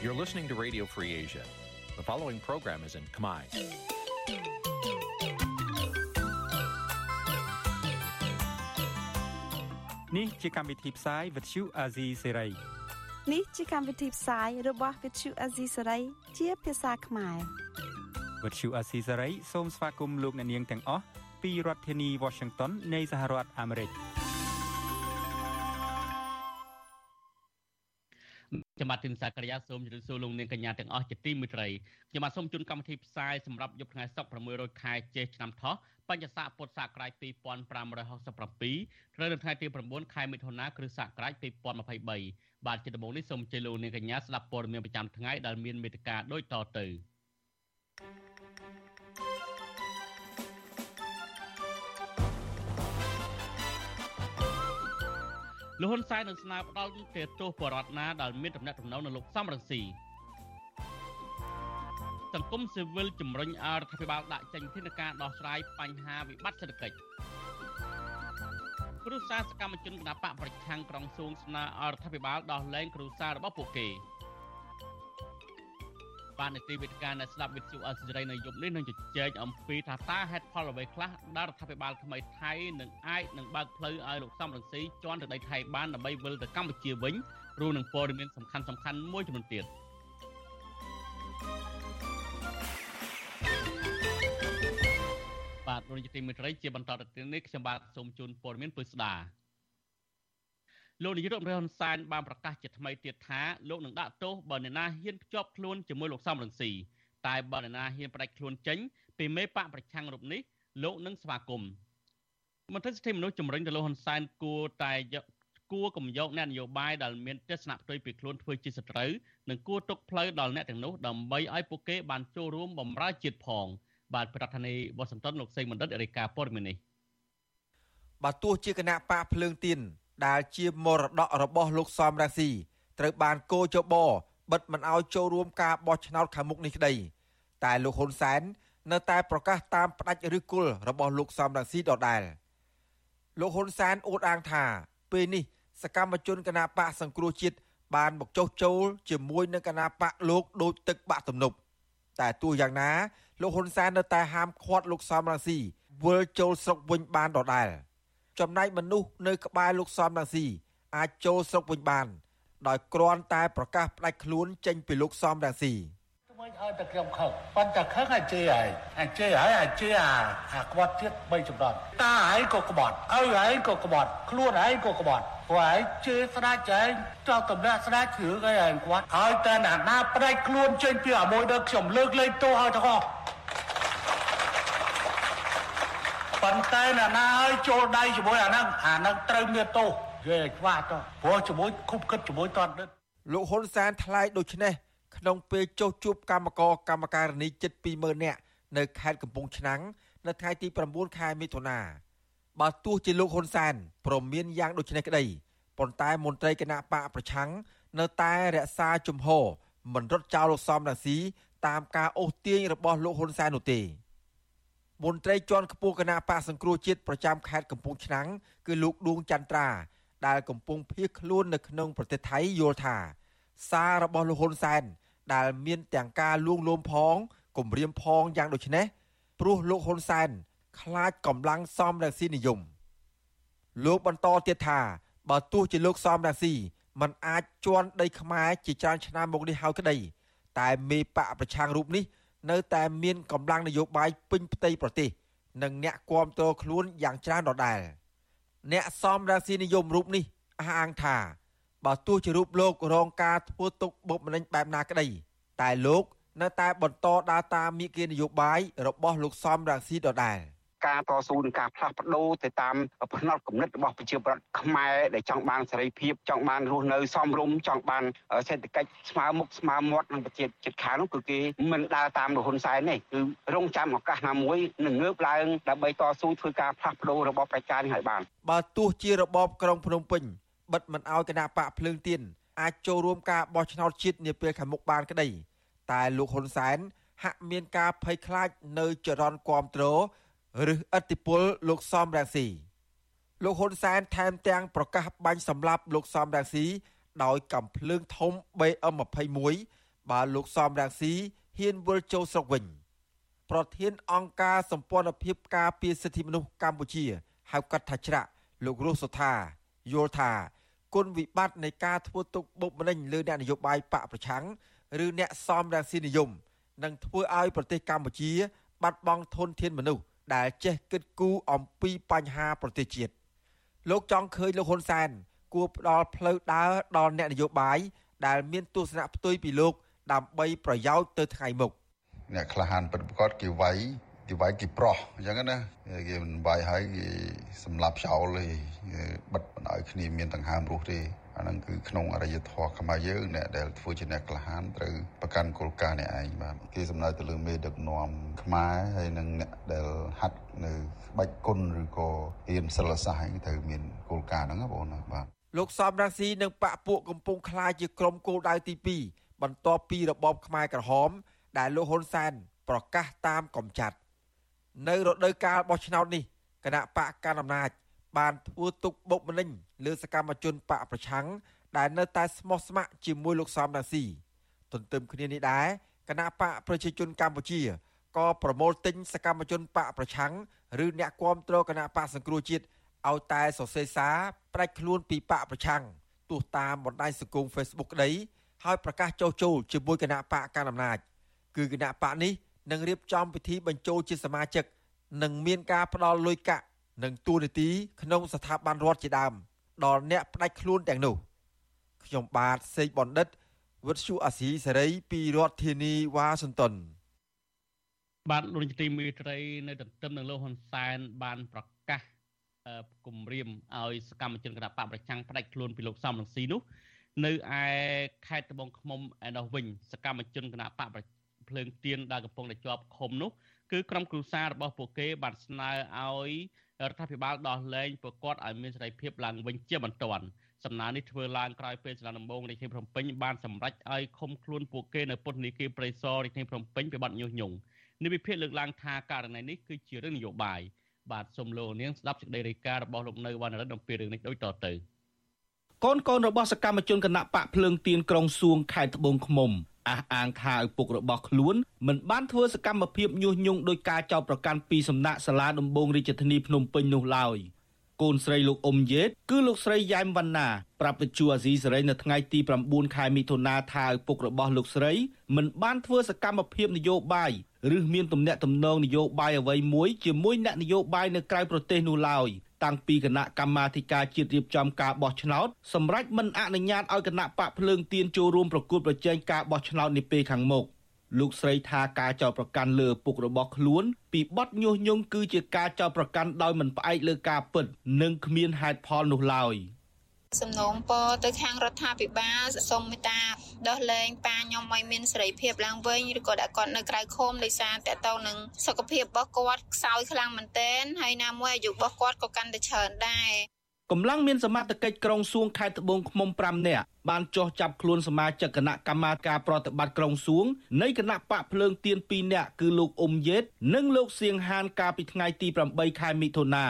You're listening to Radio Free Asia. The following program is in Khmer. នេះជាកម្មវិធីផ្សាយ Vuthu Azizi Serai នេះជាកម្មវិធីផ្សាយរបស់ Vuthu Azizi Serai ជាភាសាខ្មែរ Vuthu Azizi Serai សូមស្វាគមន៍លោកអ្នកនាងទាំងអស់ពីរដ្ឋធានី Washington នៃសហរដ្ឋអាមេរិក។ ខ្ញុំបាទទីនសាករិយាសូមជម្រាបសួរលោកនាងកញ្ញាទាំងអស់ជាទីមេត្រីខ្ញុំបាទសូមជូនកម្មវិធីផ្សាយសម្រាប់យប់ថ្ងៃសុក្រ600ខែចេសឆ្នាំថោះបញ្ញស័កពុទ្ធសករាជ2567ត្រូវនៅថ្ងៃទី9ខែមិថុនាគ្រិស្តសករាជ2023បាទជាដំបូងនេះសូមអញ្ជើញលោកនាងកញ្ញាស្ដាប់ព័ត៌មានប្រចាំថ្ងៃដែលមានមេត្តាដូចតទៅ លោកហ៊ុនសែននឹងស្នើផ្ដាល់ទេទោសបរដ្ឋណាដែលមានតំណែងតំណងនៅលោកសំរងស៊ីសង្គមស៊ីវិលជំរុញឲ្យរដ្ឋាភិបាលដាក់ចេញធានាការដោះស្រាយបញ្ហាវិបត្តិសេដ្ឋកិច្ចគ្រូសាសកម្មជនគណបកប្រឆាំងក្រុងសួងស្នើឲ្យរដ្ឋាភិបាលដោះលែងគ្រូសារបស់ពួកគេ បាននីតិវិទ្យាអ្នកស្ដាប់វិទ្យុអសិរ័យនៅយប់នេះនឹងជជែកអំពីថាតើហេតុផលអ្វីខ្លះដែលរដ្ឋាភិបាលថ្មីថៃនឹងអាចនឹងបើកផ្លូវឲ្យលោកសំរងស៊ីជន់ទៅដីថៃបានដើម្បីវិលទៅកម្ពុជាវិញរួមនឹងព័ត៌មានសំខាន់សំខាន់មួយចំនួនទៀតបាទលោកនាយកទីមេត្រីជាបន្តទៅទៀតនេះខ្ញុំបាទសូមជូនព័ត៌មានពិស្ដា លោកនាយករដ្ឋមន្ត្រីហ៊ុនសែនបានប្រកាសជាថ្មីទៀតថាលោកនឹងដាក់ទោសបើអ្នកណាហ៊ានភ្ជាប់ខ្លួនជាមួយលោកសំរងស៊ីតែបើអ្នកណាហ៊ានផ្ដាច់ខ្លួនចេញពីមេបកប្រឆាំងរូបនេះលោកនឹងស្វាគមន៍មន្ត្រីសិទ្ធិមនុស្សជំរុញទៅលោកហ៊ុនសែនគួរតែគួរកំយកអ្នកនយោបាយដែលមានទស្សនៈផ្ទុយពីខ្លួនធ្វើជាសត្រូវនិងគួរទុកផ្លូវដល់អ្នកទាំងនោះដើម្បីឲ្យពួកគេបានចូលរួមបម្រើជាតិផងបាទប្រធានាធិបតីវ៉ាស៊ីនតោនលោកសេងបណ្ឌិតរាយការណ៍ព័ត៌មាននេះបើទោះជាគណៈបកភ្លើងទៀន ដែលជាមរតករបស់លោកសំរាស៊ីត្រូវបានកោជបបិទមិនឲ្យចូលរួមការបោះឆ្នោតខាងមុខនេះក្តីតែលោកហ៊ុនសែននៅតែប្រកាសតាមផ្ដាច់ឬគល់របស់លោកសំរាស៊ីដដែលលោកហ៊ុនសែនអួតអាងថាពេលនេះសកម្មជនគណបកសង្គ្រោះជាតិបានមកចុះចូលជាមួយនឹងគណបកលោកដូចទឹកបាក់ទំនប់តែទោះយ៉ាងណាលោកហ៊ុនសែននៅតែហាមឃាត់លោកសំរាស៊ីវិលចូលស្រុកវិញបានដដែល។ ចំណែកមនុស្សនៅក្បែរលោកសំរងស៊ីអាចចូលស្រុកវិញបាន ដោយគ្រាន់តែប្រកាសផ្ដាច់ខ្លួនចេញពីលោកសំរងស៊ីមិនឲ្យតែខ្ញុំខឹងប៉ុន្តែខឹងអាចជេរហើយអាចជេរហើយអាចជេរអាអាក្បត់ទៀត3ចំណត់តាហើយក៏ក្បត់ឪហើយក៏ក្បត់ខ្លួនហើយក៏ក្បត់ព្រោះហើយជេរស្ដាច់ឯងចោលតម្លាក់ស្ដាច់គ្រឿងអីឯងគាត់ហើយតែណាណាផ្ដាច់ខ្លួនចេញពីអាមួយដល់ខ្ញុំលើកលែងទោសឲ្យទាំងអស់ ប៉ុន្តែអ្នកណាឲ្យចូលដៃជាមួយអាហ្នឹងអាហ្នឹងត្រូវមានទោសគេខ្វះទៅព្រោះជាមួយគប់គិតជាមួយតនដិតលោកហ៊ុនសែនថ្លែងដូចនេះក្នុងពេលចុះជួបកម្មករកម្មការិនីជិត20000នាក់នៅខេត្តកំពង់ឆ្នាំងនៅថ្ងៃទី9ខែមិថុនាបើទោះជាលោកហ៊ុនសែនប្រមានយ៉ាងដូចនេះក្តីប៉ុន្តែមន្ត្រីគណៈបកប្រឆាំងនៅតែរក្សាជំហរមិនរត់ចោលលោកសំរាស៊ីតាមការអូសទាញរបស់លោកហ៊ុនសែននោះទេ មន្ត្រីជាន់ខ្ពស់គណៈបកសង្គ្រោះជាតិប្រចាំខេត្តកំពង់ឆ្នាំងគឺលោកឌួងចន្ទ្រាដែលកំពុងភៀសខ្លួននៅក្នុងប្រទេសថៃយល់ថា សាររបស់លោកហ៊ុនសែនដែលមានទាំងការលួងលោមផងគំរាមផងយ៉ាងដូចនេះព្រោះលោកហ៊ុនសែនខ្លាចកម្លាំងសំរងស៊ីនិយមលោកបន្តទៀតថាបើទោះជាលោកសំរងស៊ីมันអាចជន់ដីខ្មែរជាច្រើនឆ្នាំមកនេះហើយក្តី តែមេបកប្រឆាំងរូបនេះ នៅតែមានកម្លាំងនយោបាយពេញផ្ទៃប្រទេសនិងអ្នកគាំទ្រខ្លួនយ៉ាងច្រើនដដែលអ្នកសំរាសីនិយមរូបនេះអះអាងថាបើទោះជារូបលោករងការធ្វើទុកបុកម្នេញបែបណាក្តី តែលោកនៅតែបន្តដើរតាមមាគ៌ានយោបាយរបស់លោកសំរាសីដដែល។ ការតស៊ូនិងការផ្លាស់ប្ដូរទៅតាមផ្នត់គំនិតរបស់ប្រជាប្រដ្ឋខ្មែរដែលចង់បានសេរីភាពចង់បានរស់នៅសមរម្យចង់បានសេដ្ឋកិច្ចស្មើមុខស្មើមាត់នឹងប្រជាជាតិខាងនោះគឺគេមិនដើរតាមលហ៊ុនសែនទេគឺរងចាំឱកាសណាមួយនឹងងើបឡើងដើម្បីតស៊ូធ្វើការផ្លាស់ប្ដូររបបប្រជានេះឲ្យបានបើទោះជារបបក្រុងភ្នំពេញបិទមិនឲ្យគណៈបកភ្លើងទៀនអាចចូលរួមការបោះឆ្នោតជាតិនាពេលខាងមុខបានក្តីតែលោកហ៊ុនសែនហាក់មានការភ័យខ្លាចនៅចរន្តគាំទ្រ ឬឥទ្ធិពលលោកសំរងស៊ីលោកហ៊ុនសែនថែមទាំងប្រកាសបាញ់សម្លាប់លោកសំរងស៊ីដោយកំភ្លើងធំ BM21 បើលោកសំរាំងស៊ីហ៊ានវិលចូលស្រុកវិញ ប្រធានអង្គការសម្ព័ន្ធភាពការពារសិទ្ធិមនុស្សកម្ពុជាហៅកាត់ថាច្រាក់លោករស់សុថាយល់ថាគុណវិបត្តិនៃការធ្វើទុកបុកម្នេញលើអ្នកនយោបាយបកប្រឆាំងឬអ្នកសំរាំងស៊ីនិយមនឹងធ្វើឲ្យប្រទេសកម្ពុជា បាត់បង់ធនធានមនុស្ស ដែលចេះគិតគូរអំពីបញ្ហាប្រទេសជាតិលោកចង់ឃើញលោកហ៊ុនសែនគួរផ្ដល់ផ្លូវដើរដល់អ្នកនយោបាយដែលមានទស្សនៈផ្ទុយពីលោក ដើម្បីប្រយោជន៍ទៅថ្ងៃមុខអ្នកក្លាហានពិតប្រាកដគេវាយគេវាយគេប្រោះអញ្ចឹងណាគេមិនវាយហើយគេសម្លាប់ចោលទេបិទមិនឲ្យគ្នាមានដង្ហើមរស់ទេ អាហ្នឹងគឺក្នុងអរិយធម៌ខ្មែរយើងអ្នកដែលធ្វើជាអ្នកក្លាហានត្រូវប្រកាន់គោលការណ៍នេះឯងបាទគេសំដៅទៅលើមេដឹកនាំខ្មែរហើយនិងអ្នកដែលហាត់នៅក្បាច់គុណឬក៏រៀនសិលសាស្ត្រហ្នឹងត្រូវមានគោលការណ៍ហ្នឹងបងណាបាទលោកសំរាស៊ីនិងបកពួកកំពុងខ្លាយជាក្រុមគោលដៅទី2បន្ទាប់ពីរបបខ្មែរក្រហម ដែលលោកហ៊ុនសែនប្រកាសតាមកំចាត់ នៅរដូវកាលបោះឆ្នោតនេះគណៈបកកណ្ដាលអំណាច បានធ្វើទុកបុកម្នេញលើសកម្មជនបកប្រឆាំងដែលនៅតែស្មោះស្ម័គ្រជាមួយលោកសំរាស៊ីទន្ទឹមគ្នានេះដែរគណៈបកប្រជាជនកម្ពុជាក៏ប្រមូលទិញសកម្មជនបកប្រឆាំងឬអ្នកគាំទ្រគណៈបកសង្គ្រោះជាតិឲ្យតែសរសេរសារប្រាច់ខ្លួនពីបកប្រឆាំងទោះតាមបណ្ដាញសង្គម Facebook ក្តីហើយប្រកាសចោះចូលជាមួយគណៈបកកណ្ដាលអំណាចគឺគណៈបកនេះនឹងរៀបចំពិធីបញ្ចូលជាសមាជិកនិងមានការផ្ដល់លុយកាក់ និងទូនាទីក្នុងស្ថាប័នរដ្ឋជាដើមដល់អ្នកផ្ដាច់ខ្លួនទាំងនោះខ្ញុំបាទសេកបណ្ឌិតវិទ្យុអាស៊ីសេរីពីរដ្ឋធានីវ៉ាស៊ីនតោនបាទលោកនាយទីមេត្រីនៅទន្ទឹមនឹងលោកហ៊ុនសែនបានប្រកាសគម្រាមឲ្យសកម្មជនគណបកប្រឆាំងផ្ដាច់ខ្លួនពីលោកសំរងស៊ីនោះនៅឯខេត្តត្បូងឃ្មុំឯនោះវិញសកម្មជនគណបកភ្លើងទៀនដែលកំពុងតែជាប់ឃុំនោះគឺក្រុមគ្រួសាររបស់ពួកគេបានស្នើឲ្យ រដ្ឋាភិបាលដោះលែងពួកគាត់ឲ្យមានសេរីភាពឡើងវិញជាបន្ទាន់សំណើនេះធ្វើឡើងក្រោយពេលសាលាដំបងរាជធានីភ្នំពេញបានសម្រេចឲ្យឃុំខ្លួនពួកគេនៅពន្ធនាគារព្រៃសររាជធានីភ្នំពេញពីបទញុះញង់និវិភាគលើកឡើងថាករណីនេះគឺជារឿងនយោបាយបាទសូមលោកនាងស្ដាប់សេចក្តីរាយការណ៍របស់លោកនៅវណ្ណរិទ្ធអំពីរឿងនេះដូចតទៅកូនកូនរបស់សកម្មជនគណៈបកភ្លើងទៀនក្រុងសួងខេត្តត្បូងឃ្មុំ អះអាងថាឪពុករបស់ខ្លួនមិនបានធ្វើសកម្មភាពញុះញង់ដោយការចោទប្រកាន់ពីសំណាក់សាលាដំបងរាជធានីភ្នំពេញនោះឡើយកូនស្រីលោកអ៊ុំយេតគឺលោកស្រីយ៉ែមវណ្ណាប្រាប់វិទ្យុអាស៊ីសេរីនៅថ្ងៃទី9ខែមិថុនាថាឪពុករបស់លោកស្រីមិនបានធ្វើសកម្មភាពនយោបាយឬមានទំនាក់ទំនងនយោបាយអ្វីមួយជាមួយអ្នកនយោបាយនៅក្រៅប្រទេសនោះឡើយ តាំងពីគណៈកម្មាធិការជាតិរៀបចំការបោះឆ្នោតសម្រាប់មិនអនុញ្ញាតឲ្យគណៈបកភ្លើងទៀនចូលរួមប្រគល់ប្រជែងការបោះឆ្នោតនាពេលខាងមុខលោកស្រីថាការចោទប្រកាន់លើពុករបស់ខ្លួនពីបទញុះញង់គឺជាការចោទប្រកាន់ដោយមិនផ្អែកលើការពិត និងគ្មានហេតុផលនោះឡើយ។ សំណូមពរទៅខាងរដ្ឋាភិបាលសូមមេត្តាដោះលែងប៉ាខ្ញុំឲ្យមានសេរីភាពឡើងវិញឬក៏ដាក់គាត់នៅក្រៅឃុំដោយសារតកតងនឹងសុខភាពរបស់គាត់ខ្សោយខ្លាំងមែនទែនហើយណាមួយអាយុរបស់គាត់ក៏កាន់តែច្រើនដែរកម្លាំងមានសមត្ថកិច្ចក្រុងសួងខេត្តត្បូងឃ្មុំ5នាក់បានចោះចាប់ខ្លួនសមាជិកគណៈកម្មាការប្រតិបត្តិក្រុងសួងនៃគណៈបកភ្លើងទៀន2នាក់គឺលោកអ៊ុំយេត និងលោកសៀងហានកាលពីថ្ងៃទី8ខែមិថុនា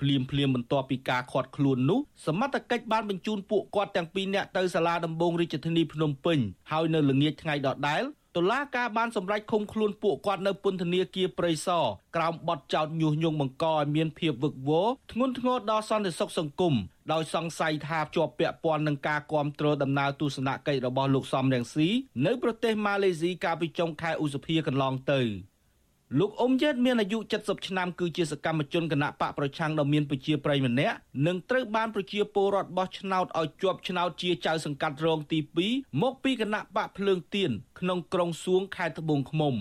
ភ្លាមភ្លាមបន្ទាប់ពីការខាត់ខ្លួននោះសមត្ថកិច្ចបានបញ្ជូនពួកគាត់ទាំងពីរនាក់ទៅសាលាដំបងរាជធានីភ្នំពេញហើយនៅល្ងាចថ្ងៃដដែលតុលាការបានសម្រេចឃុំខ្លួនពួកគាត់នៅពន្ធនាគារព្រៃសរក្រោមបទចោទញុះញង់បង្កឲ្យមានភាពវឹកវរធ្ងន់ធ្ងរដល់សន្តិសុខសង្គមដោយសង្ស័យថាជាប់ពាក់ព័ន្ធនឹងការគាំទ្រដំណើរទស្សនកិច្ចរបស់លោកសំរងស៊ីនៅប្រទេសម៉ាឡេស៊ីកាលពីចុងខែឧសភាកន្លងទៅ។ លោកអ៊ុំយេតមានអាយុ70ឆ្នាំគឺជាសកម្មជនគណៈបកប្រឆាំងដ៏មានប្រជាប្រិយម្នាក់និងត្រូវបានប្រជាពលរដ្ឋបោះឆ្នោតឲ្យជាប់ឆ្នោតជាចៅសង្កាត់រងទី2មកពីគណៈបកភ្លើងទៀនក្នុងក្រុងសួងខេត្តត្បូងឃ្មុំ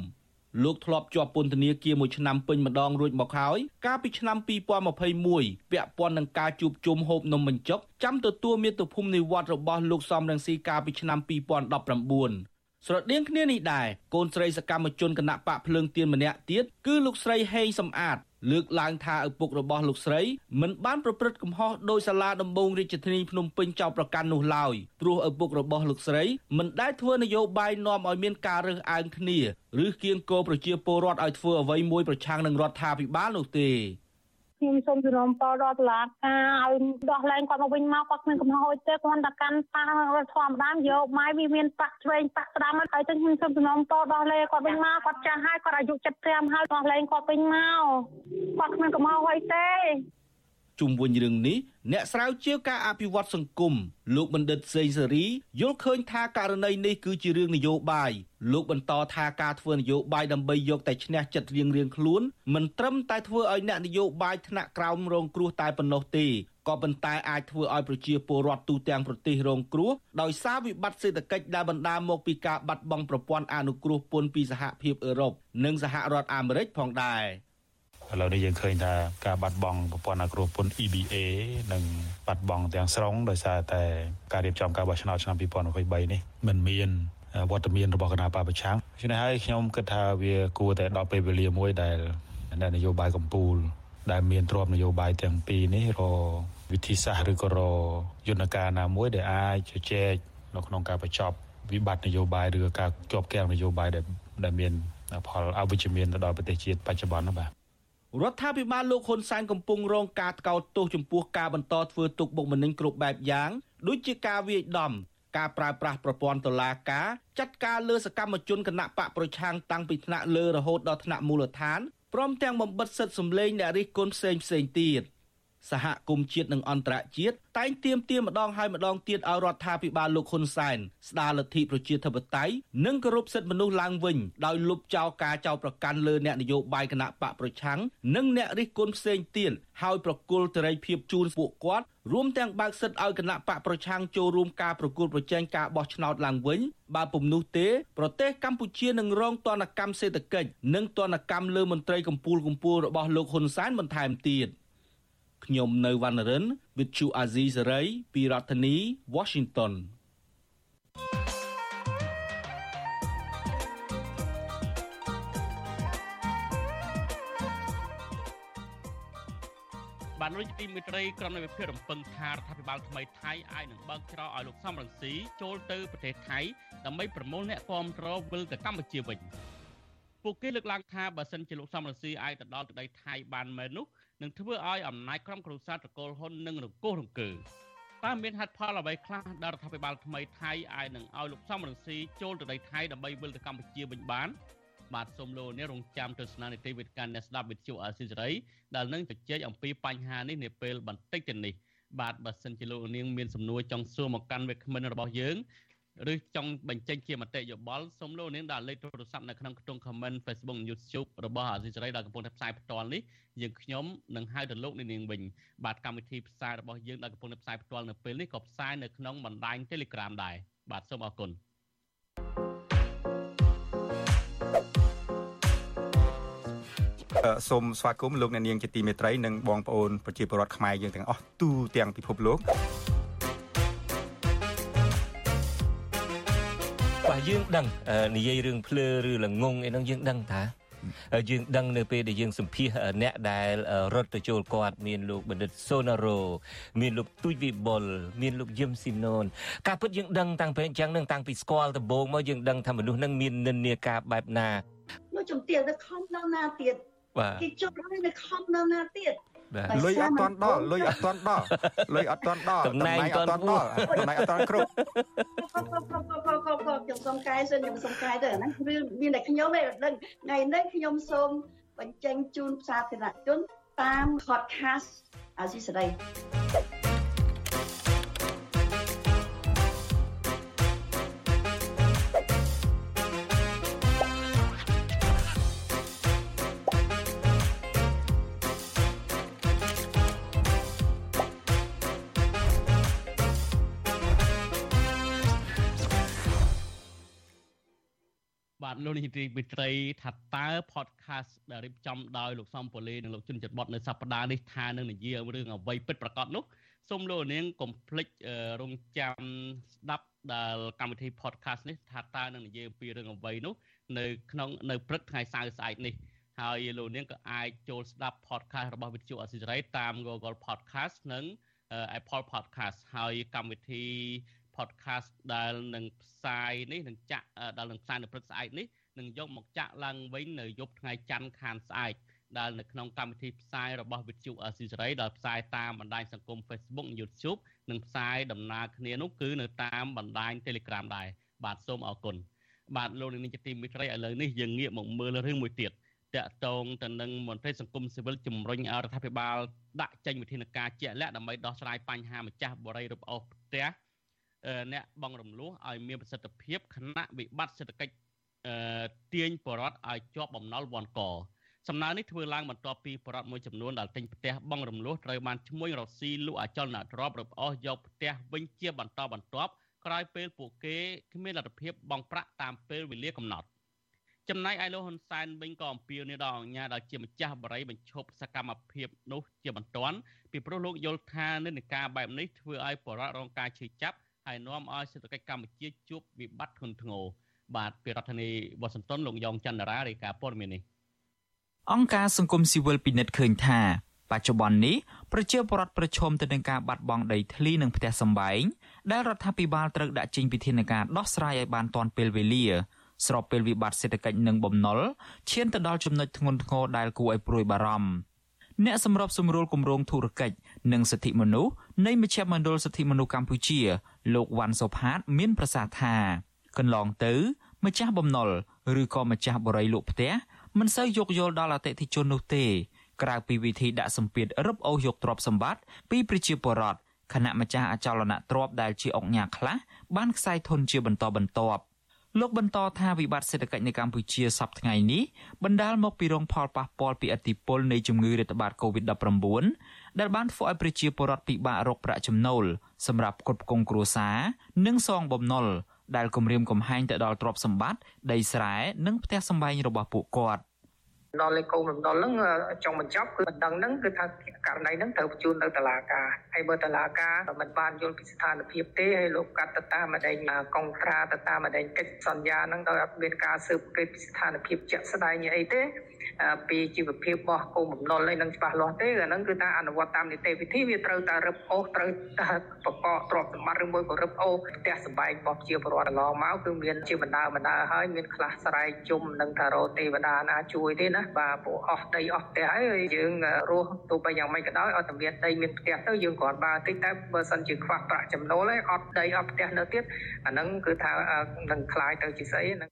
លោកធ្លាប់ជាប់ពន្ធនាគារមួយឆ្នាំពេញម្ដងរួចមកហើយកាលពីឆ្នាំ2021ពាក់ព័ន្ធនឹងការជួបជុំហូបនំបញ្ចុកចាំទទួលមាតុភូមិនិវត្តរបស់លោកសំរងស៊ីកាលពីឆ្នាំ2019 ស្រដៀងគ្នានេះដែរកូនស្រីសកម្មជនគណៈបកភ្លើងទៀនម្នាក់ទៀតគឺលោកស្រីហេងសំអាតលើកឡើងថាឪពុករបស់លោកស្រីមិនបានប្រព្រឹត្តកំហុសដោយសាលាដំបងរាជធានីភ្នំពេញចោទប្រកាន់នោះឡើយព្រោះឪពុករបស់លោកស្រីមិនដែលធ្វើនយោបាយនាំឲ្យមានការរើសអើងគ្នាឬគៀងគរប្រជាពលរដ្ឋឲ្យធ្វើអ្វីមួយប្រឆាំងនឹងរដ្ឋាភិបាលនោះទេ ខ្ញុំសូមជំនុំពរដល់តុលាការឲ្យដោះលែងគាត់មកវិញមកគាត់គ្មានកំហុសអីទេគាត់តែកាន់ប៉ះរដ្ឋធម្មតាយកម៉ាយវាមានប៉ះឆ្វេងប៉ះស្ដាំហើយទៅខ្ញុំសូមជំនុំពរដោះលែងគាត់វិញមកគាត់ចាស់ហើយគាត់អាយុ75ហើយដោះលែងគាត់វិញមកគាត់គ្មានកំហុសអីទេ ជុំវិញរឿងនេះអ្នកស្រាវជ្រាវការអភិវឌ្ឍសង្គមលោកបណ្ឌិតសេងសេរីយល់ឃើញថាករណីនេះគឺជារឿងនយោបាយលោកបន្តថាការធ្វើនយោបាយដើម្បីយកតែឈ្នះចិត្តរៀងរៀងខ្លួនមិនត្រឹមតែធ្វើឲ្យអ្នកនយោបាយថ្នាក់ក្រោមរងគ្រោះតែប៉ុណ្ណោះទេក៏ប៉ុន្តែអាចធ្វើឲ្យប្រជាពលរដ្ឋទូទាំងប្រទេសរងគ្រោះដោយសារវិបត្តិសេដ្ឋកិច្ចដែលបណ្ដាលមកពីការបាត់បង់ប្រព័ន្ធអនុគ្រោះពន្ធពីសហភាពអឺរ៉ុបនិងសហរដ្ឋអាមេរិកផងដែរ ឥឡូវនេះយើងឃើញថាការបាត់បង់ប្រព័ន្ធអគ្រូពន្ធ EBA និងបាត់បង់ទាំងស្រុងដោយសារតែការរៀបចំការបោះឆ្នោតឆ្នាំ2023នេះមិនមានវត្តមានរបស់គណៈបព្វប្រឆាំងដូច្នេះហើយខ្ញុំគិតថាវាគួរតែដល់ពេលវេលាមួយដែលអ្នកនយោបាយកម្ពុជាដែលមានទ្រព្យនយោបាយទាំងពីរនេះរវិធីសាស្ត្រឬក៏រយន្តការណាមួយដែលអាចជជែកនៅក្នុងការបញ្ចប់វិបត្តិនយោបាយឬការជាប់គាំងនយោបាយដែលដែលមានផលអវិជ្ជមានទៅដល់ប្រទេសជាតិបច្ចុប្បន្ននោះបាទ រដ្ឋាភិបាលលោកហ៊ុនសែនកំពុងរងការថ្កោលទោសចំពោះការបន្តធ្វើទុកបុកម្នេញគ្រប់បែបយ៉ាងដូចជាការវាយដំការប្រើប្រាស់ប្រព័ន្ធតុលាការចាត់ការលើសកម្មជនគណៈបកប្រឆាំងតាំងពីថ្នាក់លើរហូតដល់ថ្នាក់មូលដ្ឋានព្រមទាំងបំបិតសិទ្ធិសម្លេងអ្នករិះគន់ផ្សេងផ្សេងទៀត។ សហគមន៍ជាតិនិងអន្តរជាតិតែងទាមទារម្ដងហើយម្ដងទៀតឲ្យរដ្ឋាភិបាលលោកហ៊ុនសែនស្ដារលទ្ធិប្រជាធិបតេយ្យនិងគោរពសិទ្ធិមនុស្សឡើងវិញដោយលុបចោលការចោទប្រកាន់លើអ្នកនយោបាយគណៈបកប្រឆាំងនិងអ្នករិះគន់ផ្សេងទៀតហើយប្រគល់សេរីភាពជូនពួកគាត់រួមទាំងបើកសិទ្ធឲ្យគណៈបកប្រឆាំងចូលរួមការប្រគល់ប្រជែងការបោះឆ្នោតឡើងវិញបើពុំនោះទេប្រទេសកម្ពុជានឹងរងទណ្ឌកម្មសេដ្ឋកិច្ចនិងទណ្ឌកម្មលើមន្ត្រីកម្ពុជាកម្ពុជារបស់លោកហ៊ុនសែនបន្ថែមទៀត។ ខ្ញុំនៅវណ្ណរិន With Chu Azizi Saray ពីរដ្ឋធានី Washington បានរុញទីមិត្តរីក្រុមនៃវិភាគរំពឹងថារដ្ឋាភិបាលថ្មីថៃអាចនឹងបើកច្រកឲ្យលោកសំរងស៊ីចូលទៅប្រទេសថៃដើម្បីប្រមូលអ្នកគាំទ្រវិលទៅកម្ពុជាវិញពួកគេលើកឡើងថាបើសិនជាលោកសំរងស៊ីអាចទៅដល់ទឹកដីថៃបានមែននោះ នឹងធ្វើឲ្យអំណាចក្រុមគ្រួសារត្រកូលហ៊ុននឹងរង្គោះរង្គើតើមានហេតុផលអ្វីខ្លះដែលរដ្ឋាភិបាលថ្មីថៃអាចនឹងឲ្យលោកសំរងស៊ីចូលទៅដីថៃដើម្បីវិលទៅកម្ពុជាវិញបានបាទសូមលោកនេះរងចាំទស្សនានីតិវិទ្យាអ្នកស្ដាប់វិទ្យុអសិរ័យដែលនឹងជជែកអំពីបញ្ហានេះនាពេលបន្តិចទៅនេះបាទបើសិនជាលោកនាងមានសំណួរចង់សួរមកកាន់វាគ្មិនរបស់យើង ឬចង់បញ្ចេញជាមតិយោបល់សូមលោកនាងដាក់លេខទូរស័ព្ទនៅក្នុងខ្ទង់ comment Facebook YouTube របស់អាស៊ីសេរីដែលកំពុងតែផ្សាយផ្ទាល់នេះយើងខ្ញុំនឹងហៅទៅលោកនាងវិញបាទកម្មវិធីផ្សាយរបស់យើងដែលកំពុងតែផ្សាយផ្ទាល់នៅពេលនេះក៏ផ្សាយនៅក្នុងបណ្ដាញ Telegram ដែរបាទសូមអរគុណសូមស្វាគមន៍លោកអ្នកនាងជាទីមេត្រីនិងបងប្អូនប្រជាពលរដ្ឋខ្មែរយើងទាំងអស់ទូទាំងពិភពលោក យើងដឹងនិយាយរឿងភ្លើឬល្ងងអីហ្នឹងយើងដឹងថាយើងដឹងនៅពេលដែលយើងសម្ភាសអ្នកដែលរត់ទៅចូលគាត់មានលោកបណ្ឌិតសូណារ៉ូមានលោកទូចវិបុលមានលោកយឹមស៊ីមណូនការពិតយើងដឹងតាំងពីអញ្ចឹងនឹងតាំងពីស្គាល់ដំបូងមកយើងដឹងថាមនុស្សនឹងមាននិន្នាការបែបណានោះជំទាវទៅខំនៅណាទៀតគេជប់ហើយនៅខំនៅណាទៀត លុយអត់តាន់ដល់លុយអត់តាន់ដល់លុយអត់តាន់ដល់តំណែងអត់តាន់ដល់តំណែងអត់តាន់គ្រប់ខ្ញុំសុំកែសិនខ្ញុំសុំកែទៅអាហ្នឹងរឿងមានតែខ្ញុំឯងដឹងថ្ងៃនេះខ្ញុំសូមបញ្ចេញជូនសាធារណជនតាម podcast អាស៊ីសេរី លោកនាយទីវិត្រីថាតើ podcast ដែលរៀបចំដោយលោកសំពូលីនិងលោកជុនច័ន្ទបតនៅសប្តាហ៍នេះថានឹងនិយាយរឿងអ្វីពិតប្រាកដនោះសូមលោកនាងកុំភ្លេចរងចាំស្ដាប់ដែលកម្មវិធី podcast នេះថាតើនឹងនិយាយអំពីរឿងអ្វីនោះនៅក្នុងនៅព្រឹកថ្ងៃសៅរ៍ស្អែកនេះហើយលោកនាងក៏អាចចូលស្ដាប់ podcast របស់វិទ្យុអសិរ័យតាម Google Podcast និង Apple Podcast ហើយកម្មវិធី podcast ដែលនឹងផ្សាយនេះនឹងចាក់ដែលនឹងផ្សាយនៅព្រឹកស្អែកនេះនឹងយកមកចាក់ឡើងវិញនៅយប់ថ្ងៃច័ន្ទខានស្អែកដែលនៅក្នុងកម្មវិធីផ្សាយរបស់វិទ្យុអស៊ីសេរីដែលផ្សាយតាមបណ្ដាញសង្គម Facebook YouTube និងផ្សាយដំណើរគ្នានោះគឺនៅតាមបណ្ដាញ Telegram ដែរបាទសូមអរគុណបាទលោកនាងជាទីមេត្រីឥឡូវនេះយើងងាកមកមើលរឿងមួយទៀតតាក់ទងទៅនឹងមន្ត្រីសង្គមស៊ីវិលជំរុញរដ្ឋាភិបាលដាក់ចេញវិធានការជាក់លាក់ដើម្បីដោះស្រាយបញ្ហាម្ចាស់បរិយារឹបអូសផ្ទះ អ្នកបងរំលោះឲ្យមានប្រសិទ្ធភាពខណៈវិបត្តិសេដ្ឋកិច្ចទាញបរដ្ឋឲ្យជាប់បំណុលវ៉ាន់កសំណើនេះធ្វើឡើងបន្ទាប់ពីបរដ្ឋមួយចំនួនដែលទិញផ្ទះបងរំលោះត្រូវបានឈ្មួញរកស៊ីលក់អចលនទ្រព្យរឹបអូសយកផ្ទះវិញជាបន្តបន្ទាប់ក្រោយពេលពួកគេគ្មានលទ្ធភាពបង់ប្រាក់តាមពេលវេលាកំណត់ចំណែកឯលោកហ៊ុនសែនវិញក៏អំពាវនាវដល់អង្គការដែលជាម្ចាស់បរិយាបញ្ឈប់សកម្មភាពនោះជាបន្ទាន់ពីព្រោះលោកយល់ថានិន្នាការបែបនេះធ្វើឲ្យបរិវត្តរងការឈឺចាប់ ហើយនាំឲ្យសេដ្ឋកិច្ចកម្ពុជាជួបវិបត្តិធ្ងន់ធ្ងរបាទពីរដ្ឋធានីវ៉ាស៊ីនតោនលោកយ៉ងច័ន្ទរារាយការណ៍ព័ត៌មាននេះអង្គការសង្គមស៊ីវិលពិនិត្យឃើញថាបច្ចុប្បន្ននេះប្រជាពលរដ្ឋប្រឈមទៅនឹងការបាត់បង់ដីធ្លីនិងផ្ទះសម្បែងដែលរដ្ឋាភិបាលត្រូវដាក់ចេញវិធានការដោះស្រាយឲ្យបានទាន់ពេលវេលា ស្របពេលវិបត្តិសេដ្ឋកិច្ចនិងបំណុលឈានទៅដល់ចំណុចធ្ងន់ធ្ងរដែលគួរឲ្យព្រួយបារម្ភ អ្នកសម្របសម្រួលគម្រោងធុរកិច្ចនិងសិទ្ធិមនុស្សនៃមជ្ឈមណ្ឌលសិទ្ធិមនុស្សកម្ពុជា លោកវ៉ាន់សុផាត មានប្រសាសន៍ថាកន្លងទៅម្ចាស់បំណុលឬក៏ម្ចាស់បរិយលក់ផ្ទះមិនសូវយោគយល់ដល់អតិថិជននោះទេ ក្រៅពីវិធីដាក់សម្ពាធរឹបអូសយកទ្រព្យសម្បត្តិពីប្រជាពលរដ្ឋគណៈម្ចាស់អចលនទ្រព្យដែលជាអង្គញាខ្លះបានខ្សែធនជាបន្តបន្ទាប់ លោកបន្តថាវិបត្តិសេដ្ឋកិច្ចនៅកម្ពុជាសប្តាហ៍ថ្ងៃនេះបណ្ដាលមកពីរងផលប៉ះពាល់ពីអតិពលនៃជំងឺរាតត្បាត COVID-19 ដែលបានធ្វើឲ្យប្រជាពលរដ្ឋពិបាករកប្រាក់ចំណូលសម្រាប់គ្រប់គ្រងគ្រួសារនិងសងបំណុលដែលគម្រាមកំហែងទៅដល់ទ្រព្យសម្បត្តិដីស្រែនិងផ្ទះសម្បែងរបស់ពួកគាត់ ដល់លេខកូនរំដុលហ្នឹងចង់បញ្ចប់គឺបណ្ដឹងហ្នឹងគឺថាករណីហ្នឹងត្រូវបញ្ជូនទៅតុលាការហើយបើតុលាការមិនបានយល់ពីស្ថានភាពទេហើយលោកកាត់ទៅតាមម្ដេចកុងត្រាទៅតាមម្ដេចកិច្ចសន្យាហ្នឹងដោយអត់មានការស៊ើបអង្កេតពីស្ថានភាពជាក់ស្ដែងអីទេ ពីជីវភាពរបស់កូនបំណុលនេះនឹងច្បាស់លាស់ទេអាហ្នឹងគឺថាអនុវត្តតាមនីតិវិធីវាត្រូវតែរឹបអូសត្រូវតែបកកទ្រព្យសម្បត្តិឬមួយក៏រឹបអូសផ្ទះសម្បែងរបស់ជាពលរដ្ឋកន្លងមកគឺមានជាបណ្ដាបណ្ដាហើយមានខ្លះស្រែកជុំនឹងថារោទេវតាណាជួយទេណាបាទពួកអស់ដីអស់ផ្ទះហើយយើងរស់ទោះបីយ៉ាងម៉េចក៏ដោយឲ្យតែមានដីមានផ្ទះទៅយើងគ្រាន់បើតិចតែបើសិនជាខ្វះប្រាក់ចំណូលហើយអត់ដីអត់ផ្ទះនៅទៀតអាហ្នឹងគឺថានឹងคล้ายទៅជាស្អីហ្នឹង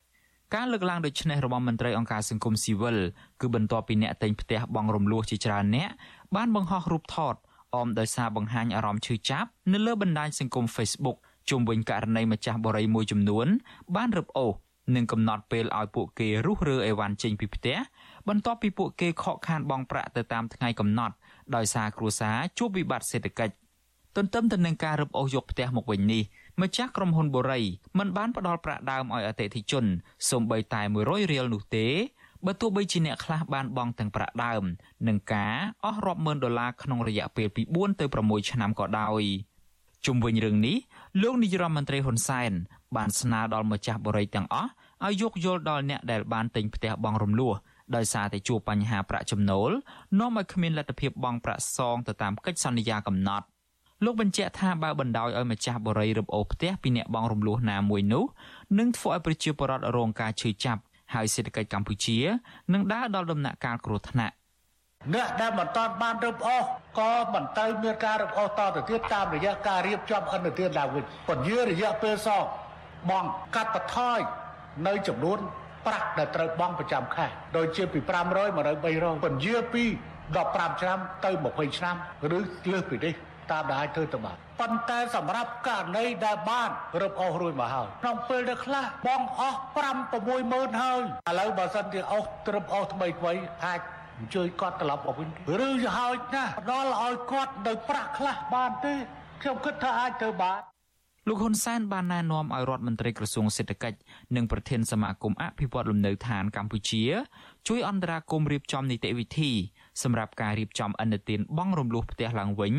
ការលើកឡើងដូចនេះរបស់មន្ត្រីអង្គការសង្គមស៊ីវិលគឺបន្ទាប់ពីអ្នកតែងផ្ទះបងរំលោះជាច្រើនអ្នកបានបង្ហោះរូបថតអមដោយសារបង្ហាញអារម្មណ៍ឈឺចាប់នៅលើបណ្ដាញសង្គម Facebook ជុំវិញករណីម្ចាស់បរិយាមួយចំនួន បានរឹបអូសនិងកំណត់ពេលឲ្យពួកគេរុះរើអីវ៉ាន់ចេញពីផ្ទះបន្ទាប់ពីពួកគេខកខានបង់ប្រាក់ទៅតាមថ្ងៃកំណត់ដោយសារគ្រួសារជួបវិបត្តិសេដ្ឋកិច្ចទន្ទឹមទៅនឹងការរឹបអូសយកផ្ទះមកវិញនេះ ម្ចាស់ក្រុមហ៊ុនបូរីមិនបានផ្ដល់ប្រាក់ដើមឲ្យអតិថិជនសូម្បីតែ100រៀលនោះទេបើទោះបីជាអ្នកខ្លះបានបង់ទាំងប្រាក់ដើម និងការអស់រាប់ម៉ឺនដុល្លារក្នុងរយៈពេលពី4ទៅ6ឆ្នាំក៏ដោយជុំវិញរឿងនេះលោកនាយរដ្ឋមន្ត្រីហ៊ុនសែនបានស្នើដល់ម្ចាស់បរិយទាំងអស់ឲ្យយោគយល់ដល់អ្នកដែលបានទិញផ្ទះបង់រំលោះដោយសារតែជួបបញ្ហាប្រាក់ចំណូលនាំឲ្យគ្មានលទ្ធភាពបង់ប្រាក់សងទៅតាមកិច្ចសន្យាកំណត់ លោកបញ្ជាក់ថាបើបណ្ដោយឲ្យម្ចាស់បរិយរឹបអូសផ្ទះពីអ្នកបងរំលោះណាមួយនោះនឹងធ្វើឲ្យប្រជាពលរដ្ឋរងការឈឺចាប់ហើយសេដ្ឋកិច្ចកម្ពុជានឹងដើរដល់ដំណាក់កាលគ្រោះថ្នាក់អ្នកដែលមិនតាន់បានរឹបអូសក៏មិនទៅមានការរឹបអូសតទៅទៀតតាមរយៈការរៀបចំអន្តរជាតិឡើងវិញពន្យារយៈពេលសងបងកាត់បន្ថយនៅចំនួនប្រាក់ដែលត្រូវបង់ប្រចាំខែដូចជាពី500មកដល់300ពន្យាពី15ឆ្នាំទៅ20ឆ្នាំឬលើសពីនេះ តាមដែលអាចធ្វើទៅបានប៉ុន្តែសម្រាប់ករណីដែលបានរឹបអូសរួចមកហើយក្នុងពេលដែលខ្លះបងអស់5 6ម៉ឺនហើយឥឡូវបើសិនជាអូសរឹបអូសថ្មីថ្មីអាចអញ្ជើញគាត់ត្រឡប់មកវិញឬហើយណាផ្ដល់ឲ្យគាត់នៅប្រាក់ខ្លះបានទេខ្ញុំគិតថាអាចធ្វើបានលោកហ៊ុនសែនបានណែនាំឲ្យរដ្ឋមន្ត្រីក្រសួងសេដ្ឋកិច្ចនិងប្រធានសមាគមអភិវឌ្ឍលំនៅឋានកម្ពុជា ជួយអន្តរាគមន៍រៀបចំនីតិវិធីសម្រាប់ការរៀបចំអនុទានបង់រំលោះផ្ទះឡើងវិញ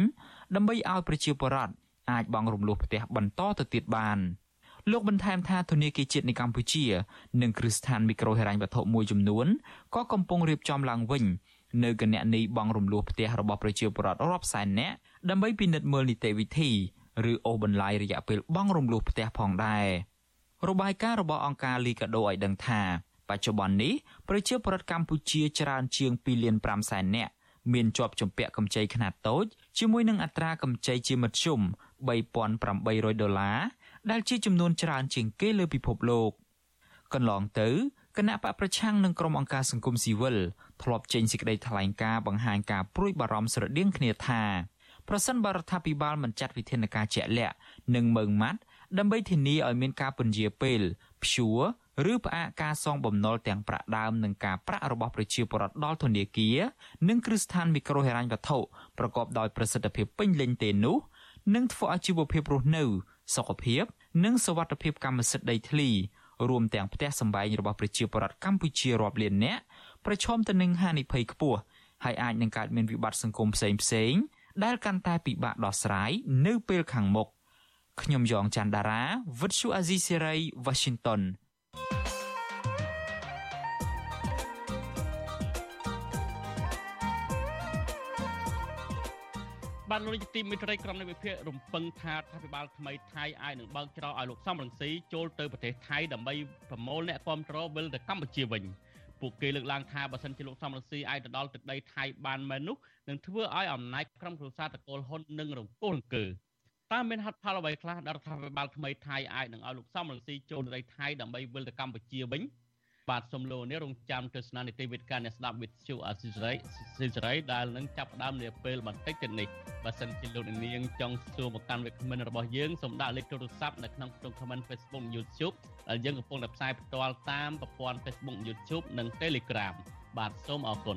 ដើម្បីឲ្យប្រជាពលរដ្ឋអាចបង់រំលោះផ្ទះបន្តទៅទៀតបានលោកបន្ថែមថាធនាគារជាតិនៃកម្ពុជា និងគ្រឹះស្ថានមីក្រូហិរញ្ញវត្ថុមួយចំនួនក៏កំពុងរៀបចំឡើងវិញនៅគណនីបង់រំលោះផ្ទះរបស់ប្រជាពលរដ្ឋរាប់សែននាក់ដើម្បីពិនិត្យមើលនីតិវិធីឬអូសបន្លាយរយៈពេលបង់រំលោះផ្ទះផងដែររបាយការណ៍របស់អង្គការលីកាដូឲ្យដឹងថាបច្ចុប្បន្ននេះប្រជាពលរដ្ឋកម្ពុជាច្រើនជាង2លាន5សែននាក់មានជាប់ជំពាក់កម្ចីខ្នាតតូច ជាមួយនឹងអត្រាកម្ចីជាមធ្យម3800ដុល្លារដែលជាចំនួនច្រើនជាងគេលើពិភពលោកកន្លងទៅគណៈបកប្រឆាំងនិងក្រុមអង្គការសង្គមស៊ីវិលធ្លាប់ចេញសេចក្តីថ្លែងការណ៍បង្ហាញការព្រួយបារម្ភស្រដៀងគ្នាថាប្រសិនបរដ្ឋាភិបាលមិនចាត់វិធានការជាក់លាក់និងមើងម៉ាត់ដើម្បីធានាឲ្យមានការពន្យាពេលព្យួរ ឬផ្អាកការសងបំណុលទាំងប្រាក់ដើមនិងការប្រាក់របស់ប្រជាពលរដ្ឋដល់ធនាគារនិងគ្រឹះស្ថានមីក្រូហិរញ្ញវត្ថុប្រកបដោយប្រសិទ្ធភាពពេញលេញទេនោះនឹងធ្វើឲ្យជីវភាពរស់នៅសុខភាព និងសวัสดิភាពកម្មសិទ្ធិដីធ្លីរួមទាំងផ្ទះសម្បែងរបស់ប្រជាពលរដ្ឋកម្ពុជារាប់លាននាក់ប្រឈមទៅនឹងហានិភ័យខ្ពស់ហើយអាចនឹងកើតមានវិបត្តិសង្គមផ្សេងផ្សេងដែលកាន់តែពិបាកដោះស្រាយនៅពេលខាងមុខខ្ញុំយ៉ងច័ន្ទដារាវិទ្យុអាស៊ីសេរី Washington បានលោកនាយកទីមេត្រីក្រុមនៃវិភាគរំពឹងថារដ្ឋាភិបាលថ្មីថៃអាចនឹងបើកច្រកឲ្យលោកសំរងស៊ីចូលទៅប្រទេសថៃដើម្បីប្រមូលអ្នកគាំទ្រវិលទៅកម្ពុជាវិញពួកគេលើកឡើងថាបើសិនជាលោកសំរងស៊ីអាចទៅដល់ទឹកដីថៃបានមែននោះនឹងធ្វើឲ្យអំណាចក្រុមគ្រួសារតកូលហ៊ុននឹងរង្គោះរង្គើតើមានហេតុផលអ្វីខ្លះដែលរដ្ឋាភិបាលថ្មីថៃអាចនឹងឲ្យលោកសំរងស៊ីចូលទៅដីថៃដើម្បីវិលទៅកម្ពុជាវិញ។ បាទសូមលោកនេះរងចាំទស្សនានីតិវិទ្យាអ្នកស្ដាប់វិទ្យុអសិរ័យសិរ័យដែលនឹងចាប់ផ្ដើមនាពេលបន្តិចទៀតនេះបើសិនជាលោកនាងចង់សួរមកកាន់វិក្កាមិនរបស់យើងសូមដាក់លេខទូរស័ព្ទនៅក្នុងក្រុម comment Facebook YouTube ដែលយើងកំពុងតែផ្សាយផ្ទាល់តាមប្រព័ន្ធ Facebook YouTube និង Telegram បាទសូមអរគុណ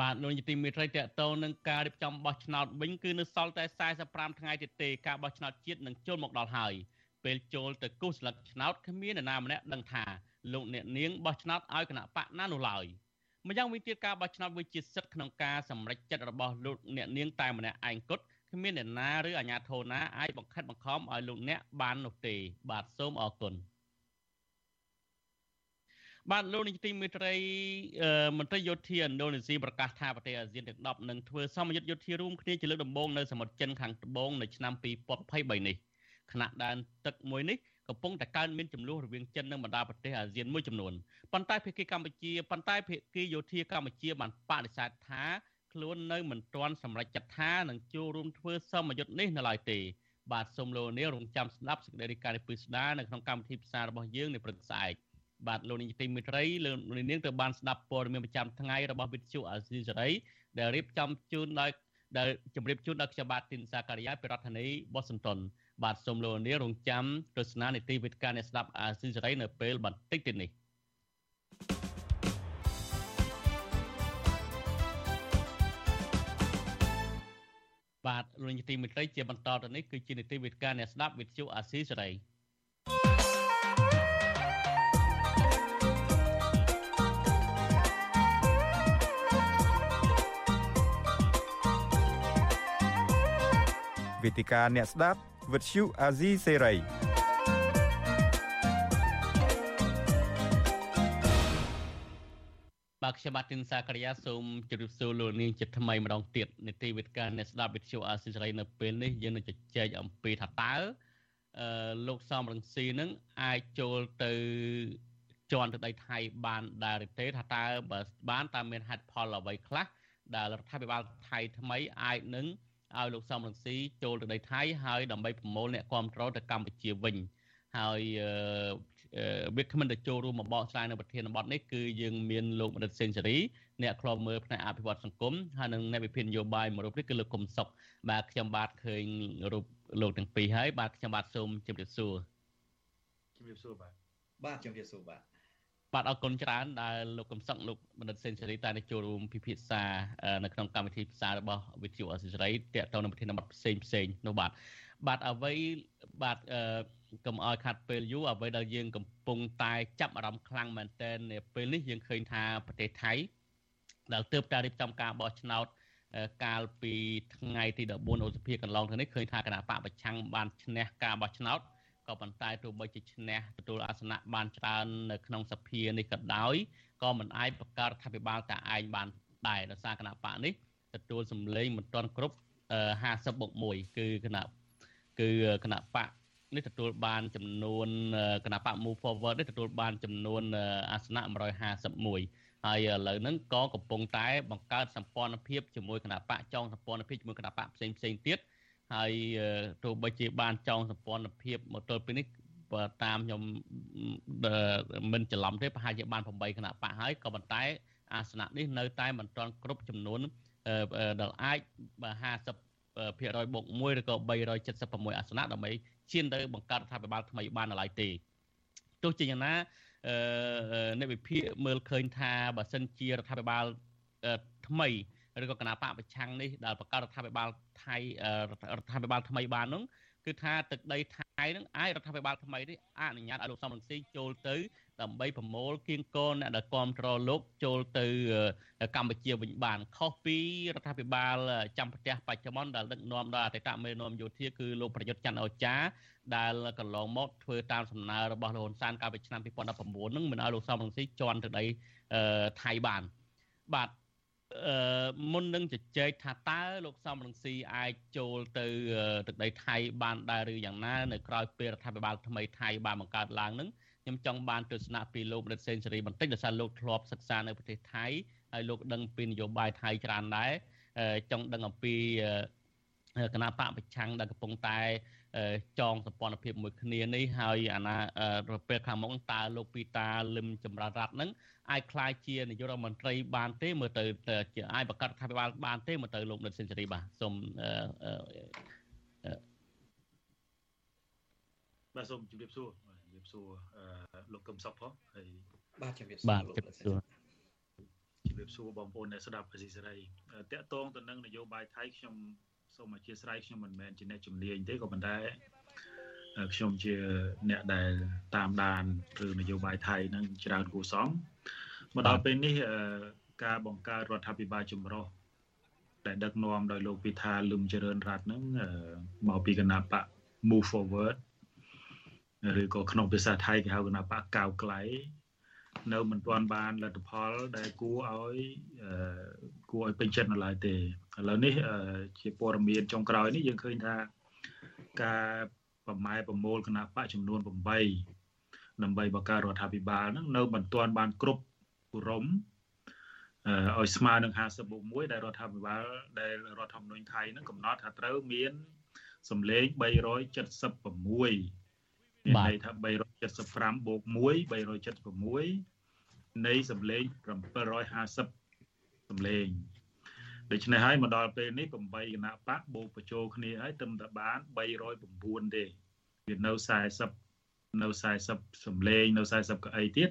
បាទលោកនាយទីមេត្រីតកតងនឹងការរៀបចំបោះឆ្នោតវិញគឺនៅសល់តែ45ថ្ងៃទៀតទេការបោះឆ្នោតជាតិនឹងចូលមកដល់ហើយពេលចូលទៅគូសស្លឹកឆ្នោតគ្មាននរណាម្នាក់ដឹងថាលោកអ្នកនាងបោះឆ្នោតឲ្យគណៈបកណានោះឡើយ។ម្យ៉ាងវិញទៀតការបោះឆ្នោតវាជាសិទ្ធិក្នុងការសម្រេចចិត្តរបស់លោកអ្នកនាងតែម្នាក់ឯងគត់គ្មានអ្នកណាឬអាជ្ញាធរណាអាចបង្ខិតបង្ខំឲ្យលោកអ្នកបាននោះទេ បាទសូមអរគុណ បាទលោកនាយកទីមេត្រីមន្ត្រីយោធាឥណ្ឌូនេស៊ីប្រកាសថាប្រទេសអាស៊ានទាំង10នឹងធ្វើសមយុទ្ធយោធារួមគ្នាជាលើកដំបូងនៅសមុទ្រចិនខាងត្បូងនៅឆ្នាំ2023នេះខណៈដែនទឹកមួយនេះកំពុងតែកើនមានចំនួនរវាងចិននិងបណ្ដាប្រទេសអាស៊ានមួយចំនួនប៉ុន្តែភាគីកម្ពុជាប៉ុន្តែភាគីយោធាកម្ពុជាបានបដិសេធថាខ្លួននៅមិនទាន់សម្រេចចិត្តថានឹងចូលរួមធ្វើសមយុទ្ធនេះនៅឡើយទេបាទសូមលោកនាងរងចាំស្ដាប់សេចក្តីរាយការណ៍ពីស្ដារនៅក្នុងកម្មវិធីផ្សាយរបស់យើងនៅព្រឹកស្អែក បាទលោកនាងទីមេត្រីលោកនាងទៅបានស្ដាប់ព័ត៌មានប្រចាំថ្ងៃរបស់វិទ្យុអាស៊ីសេរី ដែលរៀបចំជូនដោយដែលជម្រាបជូនដល់ខ្ញុំបាទទីនសាការីយ៉ាពីរដ្ឋធានីបូសិនតោនបាទសូមលោកនាងរងចាំទស្សនានីតិវិទ្យាអ្នកស្ដាប់អាស៊ីសេរីនៅពេលបន្តិចទៀតនេះបាទលោកនាងទីមេត្រីជាបន្តទៅនេះគឺជានីតិវិទ្យាអ្នកស្ដាប់វិទ្យុអាស៊ីសេរី វេទិកាអ្នកស្ដាប់វិទ្យុអាស៊ីសេរីបាទខ្ញុំបាទទីនសាករិយាសូមជម្រាបសួរលោកនាងជាថ្មីម្ដងទៀតនីតិវិទ្យាអ្នកស្ដាប់វិទ្យុអាស៊ីសេរីនៅពេលនេះយើងនឹងជជែកអំពីថាតើអឺលោកសំរងស៊ីនឹងអាចចូលទៅជន់ទៅដីថៃបានដែរឬទេថាតើបើបានតើមានហេតុផលអ្វីខ្លះដែលរដ្ឋាភិបាលថៃថ្មីអាចនឹង ឲ្យលោកសំរងស៊ីចូលទៅដីថៃហើយដើម្បីប្រមូលអ្នកគ្រប់គ្រងទៅកម្ពុជាវិញហើយវាគ្មិនទៅចូលរួមមកបកស្រាយនៅប្រធានបទនេះគឺយើងមានលោកមនិតសេនស៊ូរីអ្នកខ្លមមើលផ្នែកអភិវឌ្ឍសង្គមហើយនិងអ្នកវិភាគនយោបាយមួយរូបនេះគឺលោកកុំសុកបាទខ្ញុំបាទឃើញរូបលោកទាំងពីរហើយបាទខ្ញុំបាទសូមជម្រាបសួរជម្រាបសួរបាទបាទជម្រាបសួរបាទ បាទអរគុណច្រើនដែលលោកកំសឹកលោកបណ្ឌិតសេនស៊ូរីតែនឹងចូលរួមពិភាក្សានៅក្នុងកម្មវិធីផ្សាយរបស់វិទ្យុអសិរ័យតាក់ទងនឹងប្រធានបទផ្សេងផ្សេងនោះបាទបាទអ្វីបាទកុំឲ្យខាត់ពេលយូរអ្វីដែលយើងកំពុងតែចាប់អារម្មណ៍ខ្លាំងមែនទែននៅពេលនេះយើងឃើញថាប្រទេសថៃដែលទើបតែរៀបចំការបោះឆ្នោតកាលពីថ្ងៃទី14ឧសភាកន្លងទៅនេះឃើញថាគណៈបកប្រឆាំងបានឈ្នះការបោះឆ្នោត ក៏ប៉ុន្តែទោះបីជាឈ្នះទទួលអាសនៈបានច្រើននៅក្នុងសភានេះក៏ដោយក៏មិនអាចបង្កើតរដ្ឋាភិបាលតែឯងបានដែរដោយសារគណៈបកនេះទទួលសម្លេងមិនទាន់គ្រប់50បូក1គឺគណៈគឺគណៈបកនេះទទួលបានចំនួនគណៈបក Move Forward នេះទទួលបានចំនួនអាសនៈ151ហើយឥឡូវហ្នឹងក៏កំពុងតែបង្កើតសម្ព័ន្ធភាពជាមួយគណៈបកចងសម្ព័ន្ធភាពជាមួយគណៈបកផ្សេងផ្សេងទៀត ហើយទោះបីជាបានចងសម្ព័ន្ធភាពមកទល់ពេលនេះបើតាមខ្ញុំមិនច្រឡំទេប្រហែលជាបាន8គណៈបកហើយក៏ប៉ុន្តែអាសនៈនេះនៅតែមិនទាន់គ្រប់ចំនួនដែលអាច50ភាគរយបូក1ឬក៏376អាសនៈដើម្បីឈានទៅបង្កើតរដ្ឋាភិបាលថ្មីបានឡើយទេទោះជាយ៉ាងណាអ្នកវិភាគមើលឃើញថាបើសិនជារដ្ឋាភិបាលថ្មី ឬក៏គណៈបកប្រឆាំងនេះដែលបង្កើតរដ្ឋាភិបាលថៃរដ្ឋាភិបាលថ្មីបាននោះគឺថាទឹកដីថៃនឹងអាចរដ្ឋាភិបាលថ្មីនេះអនុញ្ញាតឲ្យលោកសំរងស៊ីចូលទៅដើម្បីប្រមូលគៀងកនអ្នកដែលគ្រប់គ្រងលោកចូលទៅកម្ពុជាវិញបានខុសពីរដ្ឋាភិបាលចាំផ្ទះបច្ចុប្បន្នដែលដឹកនាំដោយអតីតមេនាំយោធាគឺលោកប្រយុទ្ធច័ន្ទអូចាដែលកន្លងមកធ្វើតាមសំណើរបស់លោកហ៊ុនសែនកាលពីឆ្នាំ2019ហ្នឹងមិនឲ្យលោកសំរងស៊ីជន់ទៅដីថៃបានបាទ អឺមុននឹងជជែកថាតើលោកសំរងស៊ីអាចចូលទៅទឹកដីថៃបានដែរឬយ៉ាងណានៅក្រៅពេលរដ្ឋាភិបាលថ្មីថៃបានបង្កើតឡើងនឹងខ្ញុំចង់បានទស្សនៈពីលោករដ្ឋសេនស៊ូរីបន្តិចដោយសារលោកធ្លាប់សិក្សានៅប្រទេសថៃហើយលោកដឹងពីនយោបាយថៃច្រើនដែរចង់ដឹងអំពីគណៈបកប្រឆាំងដែលកំពុងតែ ចងសម្ព័ន្ធភាពមួយគ្នានេះហើយអាណាពេលខាងមុខតើលោកពីតាលឹមចម្រើនរ័ត្ននឹងអាចคล้ายជានាយករដ្ឋមន្ត្រីបានទេមើលទៅជាអាចបង្កើតរដ្ឋាភិបាលបានទេមើលទៅលោកនិតសេនស៊ូរីបាទសូមបាទសូមជម្រាបសួរជម្រាបសួរលោកកឹមសុខផងហើយបាទជម្រាបសួរបាទជម្រាបសួរជម្រាបសួរបងប្អូនអ្នកស្ដាប់អាស៊ីសេរីតកតងទៅនឹងនយោបាយថៃខ្ញុំ សូមអធិស្ឋានខ្ញុំមិនមែនជាអ្នកជំនាញទេក៏ប៉ុន្តែខ្ញុំជាអ្នកដែលតាមដានរឿងនយោបាយថៃនឹងច្រើនគួរសមមកដល់ពេលនេះការបង្កើតរដ្ឋាភិបាលចម្រុះដែលដឹកនាំដោយលោកពិថាលឹមចរិនរ័ត្ននឹងមកពីគណៈបក Move Forward ឬក៏ក្នុងភាសាថៃគេហៅគណៈបកកៅក្លៃនៅមិនទាន់បានលទ្ធផលដែលគួរឲ្យគួរឲ្យពេញចិត្តនៅឡើយទេ ឥឡូវនេះជាព័ត៌មានចុងក្រោយនេះយើងឃើញថាការប្រម៉ែប្រមូលគណៈបកចំនួន8ដើម្បីបង្កើតរដ្ឋាភិបាលហ្នឹងនៅមិនទាន់បានគ្រប់រំឲ្យស្មើនឹង50បូក1ដែលរដ្ឋាភិបាលដែលរដ្ឋធម្មនុញ្ញថៃហ្នឹងកំណត់ថាត្រូវមានសម្លេង376មានន័យថា375បូក1 376នៃសម្លេង750សម្លេង ដូច្នេះហើយមកដល់ពេលនេះ8គណៈបកបូកបញ្ចូលគ្នាហើយត្រឹមតែបាន309ទេវានៅ40នៅ40សម្លេងនៅ40កៅអីទៀត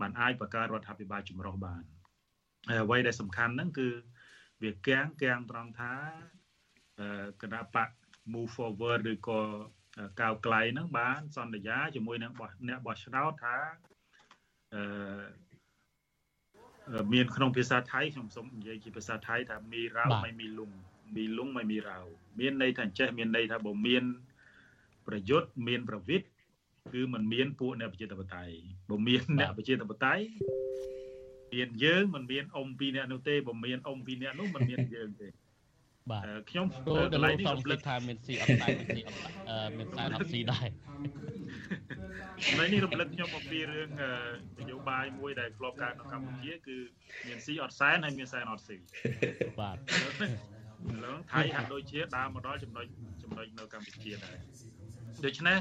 បានអាចបង្កើតរដ្ឋាភិបាលចម្រុះបានហើយអ្វីដែលសំខាន់ហ្នឹងគឺវាកាំងកាំងត្រង់ថាគណៈបក move forward ឬក៏កៅក្លៃហ្នឹងបានសន្យាជាមួយនឹងអ្នកបោះឆ្នោតថាអឺ មានក្នុងភាសាថៃខ្ញុំសូមនិយាយជាភាសាថៃថាមីរ៉ៅមិនមីលុង មីលុងមិនមីរៅមានន័យថាចេះមានន័យថាបើមានប្រយុទ្ធមានប្រវិតគឺมันមានពួកអ្នកប្រជាធិបតេយ្យបើមានអ្នកប្រជាធិបតេយ្យមានយើងมันមានអ៊ំពីរអ្នកនោះទេបើមានអ៊ំពីរអ្នកនោះมันមានយើងទេ បាទ ខ្ញុំ ព្រោះដល់លោកសំភ្លេចថាមានស៊ីអត់ដែរមានស៊ីអត់មានខ្សែអត់ស៊ីដែរ ថ្ងៃនេះរំលឹកខ្ញុំអំពីរឿងនយោបាយមួយដែលធ្លាប់កើតនៅកម្ពុជាគឺមានស៊ីអត់សែនហើយមានសែនអត់ស៊ីបាទឥឡូវថៃហាក់ដូចជាដើរមកដល់ចំណុចចំណុចនៅកម្ពុជាដែរដូច្នេះ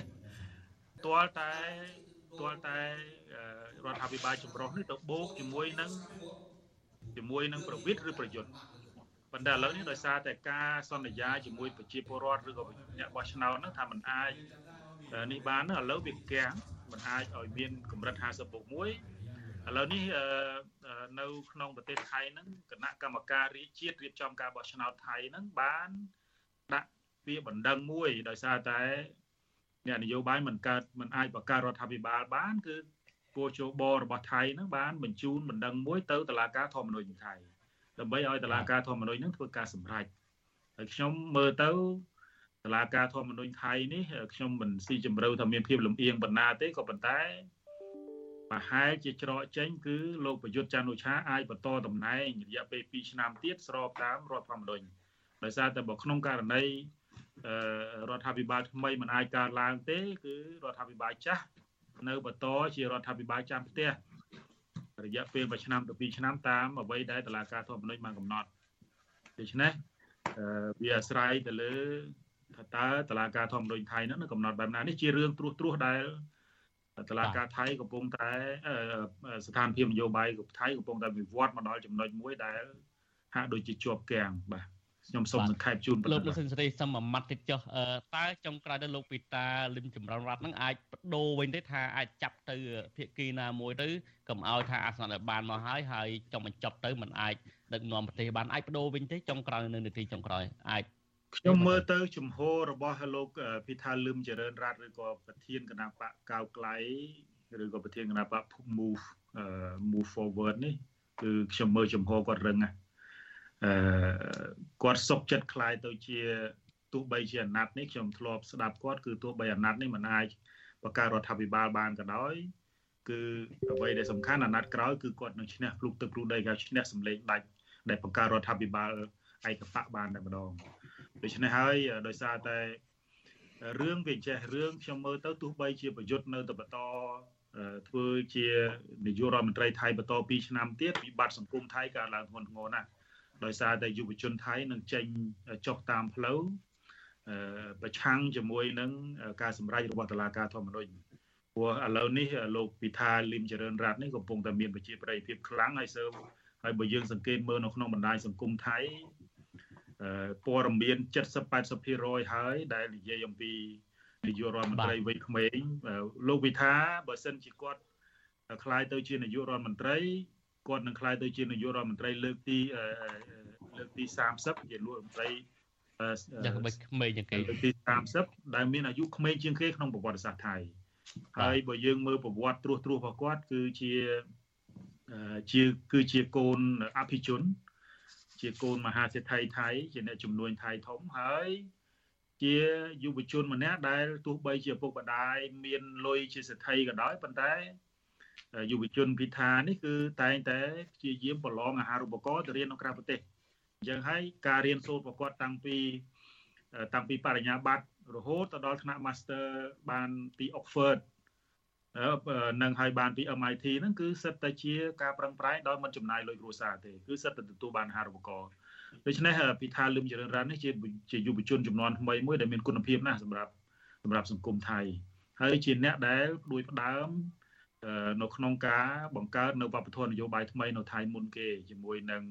ទាល់តែទាល់តែរដ្ឋាភិបាលចម្រុះនេះទៅបូកជាមួយនឹងជាមួយនឹងប្រវិតឬប្រយុទ្ធប៉ុន្តែឥឡូវនេះដោយសារតែការសន្យាជាមួយប្រជាពលរដ្ឋឬក៏អ្នកបោះឆ្នោតហ្នឹងថាมันអាច នេះបានឥឡូវវាកាំងมันអាចឲ្យមានកម្រិត50បូក1ឥឡូវនេះនៅក្នុងប្រទេសថៃហ្នឹងគណៈកម្មការរាជជាតិរៀបចំការបោះឆ្នោតថៃហ្នឹងបានដាក់ពាក្យបណ្ដឹងមួយដោយសារតែអ្នកនយោបាយមិនកើតមិនអាចបង្កើតរដ្ឋាភិបាលបានគឺគោជបរបស់ថៃហ្នឹងបានបញ្ជូនបណ្ដឹងមួយទៅតុលាការធម្មនុញ្ញថៃដើម្បីឲ្យតុលាការធម្មនុញ្ញហ្នឹងធ្វើការសម្រេចហើយខ្ញុំមើលទៅ តឡាការធម្មនុញ្ញថៃនេះខ្ញុំមិនស៊ីជម្រៅថាមានភាពលំអៀងបណ្ណាទេក៏ប៉ុន្តែប្រហែលជាច្រកចេញគឺលោកប្រយុទ្ធច័ន្ទអូឆាអាចបន្តតំណែងរយៈពេល2ឆ្នាំទៀតស្របតាមរដ្ឋធម្មនុញ្ញដោយសារតែបើក្នុងករណីរដ្ឋាភិបាលថ្មីមិនអាចកើតឡើងទេគឺរដ្ឋាភិបាលចាស់នៅបន្តជារដ្ឋាភិបាលចាំផ្ទះរយៈពេល1ឆ្នាំទៅ2ឆ្នាំតាមអ្វីដែលតុលាការធម្មនុញ្ញបានកំណត់ដូច្នេះវាអាស្រ័យទៅលើ ថាតើតឡាការធម្មនុញ្ញថៃហ្នឹងកំណត់បែបណានេះជារឿងត្រួសត្រាសដែលតឡាការថៃកំពុងតែស្ថានភាពនយោបាយ của ថៃកំពុងតែវិវត្តមកដល់ចំណុចមួយដែលហាក់ដូចជាជាប់គាំងបាទខ្ញុំសូមសង្ខេបជូនលោកលោកសិនសេរីសូមមួយម៉ាត់ទៀតចុះតើចុងក្រោយទៅលោកពីតាលឹមចម្រើនរ័ត្នហ្នឹងអាចបដូរវិញទេថាអាចចាប់ទៅភាគីណាមួយទៅកុំឲ្យថាអាសនៈបានមកហើយហើយចង់បញ្ចប់ទៅมันអាចដឹកនាំប្រទេសបានអាចបដូរវិញទេចុងក្រោយនៅនាទីចុងក្រោយអាច ខ្ញុំមើលទៅជំហររបស់លោកពិថាលឹមចរិនរ័ត្នឬក៏ប្រធានគណៈបកកៅក្លៃឬក៏ប្រធានគណៈបក move move forward នេះគឺខ្ញុំមើលជំហរគាត់រឹងណាស់អឺគាត់សុកចិត្តคลายទៅជាទោះបីជាអាណត្តិនេះខ្ញុំធ្លាប់ស្ដាប់គាត់គឺទោះបីអាណត្តិនេះមិនអាចបង្កើតរដ្ឋាភិបាលបានក៏ដោយគឺអ្វីដែលសំខាន់អាណត្តិក្រោយគឺគាត់នឹងឈ្នះភ្លុកទឹកភ្លុកដីគេឈ្នះសម្លេងដាច់ដែលបង្កើតរដ្ឋាភិបាលឯកបកបានតែម្ដង ដូច្នេះហើយដោយសារតែរឿងវាចេះរឿងខ្ញុំមើលទៅទោះបីជាប្រយុទ្ធនៅតែបន្តធ្វើជានាយករដ្ឋមន្ត្រីថៃបន្ត2ឆ្នាំទៀតវិបត្តិសង្គមថៃកើតឡើងធ្ងន់ធ្ងរណាស់ដោយសារតែយុវជនថៃនឹងចេញចុះតាមផ្លូវប្រឆាំងជាមួយនឹងការសម្រេចរបស់តុលាការធម្មនុញ្ញព្រោះឥឡូវនេះលោកពិថាលឹមចរិនរ័ត្ននេះកំពុងតែមានប្រជាប្រិយភាពខ្លាំងហើយសើហើយបើយើងសង្កេតមើលនៅក្នុងបណ្ដាញសង្គមថៃ ព័ត៌មាន70 80%ហើយដែលនិយាយអំពីនាយករដ្ឋមន្ត្រីវ័យក្មេងលោកវិថាបើសិនជាគាត់ខ្លាយទៅជានាយករដ្ឋមន្ត្រីគាត់នឹងខ្លាយទៅជានាយករដ្ឋមន្ត្រីលើកទីលើកទី30ជាលោករដ្ឋមន្ត្រីយ៉ាងបិចក្មេងជាងគេលើកទី30ដែលមានអាយុក្មេងជាងគេក្នុងប្រវត្តិសាស្ត្រថៃហើយបើយើងមើលប្រវត្តិត្រួសត្រាសរបស់គាត់គឺជាជាគឺជាកូនអភិជន ជាកូនមហាសេដ្ឋីថៃជាអ្នកជំនួញថៃធំហើយជាយុវជនម្នាក់ដែលទោះបីជាពុកម្ដាយមានលុយជាសេដ្ឋីក៏ដោយប៉ុន្តែយុវជនពិថានេះគឺតែងតែព្យាយាមប្រឡងអាហារូបករណ៍ទៅរៀននៅក្រៅប្រទេសអញ្ចឹងហើយការរៀនសូត្រប្រកបតាំងពីតាំងពីបរិញ្ញាបត្ររហូតទៅដល់ថ្នាក់ Master បានពី Oxford នឹងឲ្យបានពី MIT ហ្នឹងគឺសិតតែជាការប្រឹងប្រែងដោយមិនចំណាយលុយគ្រួសារទេគឺសិតតែទទួលបានអាហារូបករណ៍ដូច្នេះពិថាលឹមចរិនរ៉ាននេះជាជាយុវជនចំនួនថ្មីមួយដែលមានគុណភាពណាស់សម្រាប់សម្រាប់សង្គមថៃហើយជាអ្នកដែលដួយផ្ដើមនៅក្នុងការបង្កើតនៅវប្បធម៌នយោបាយថ្មីនៅថៃមុនគេជាមួយនឹង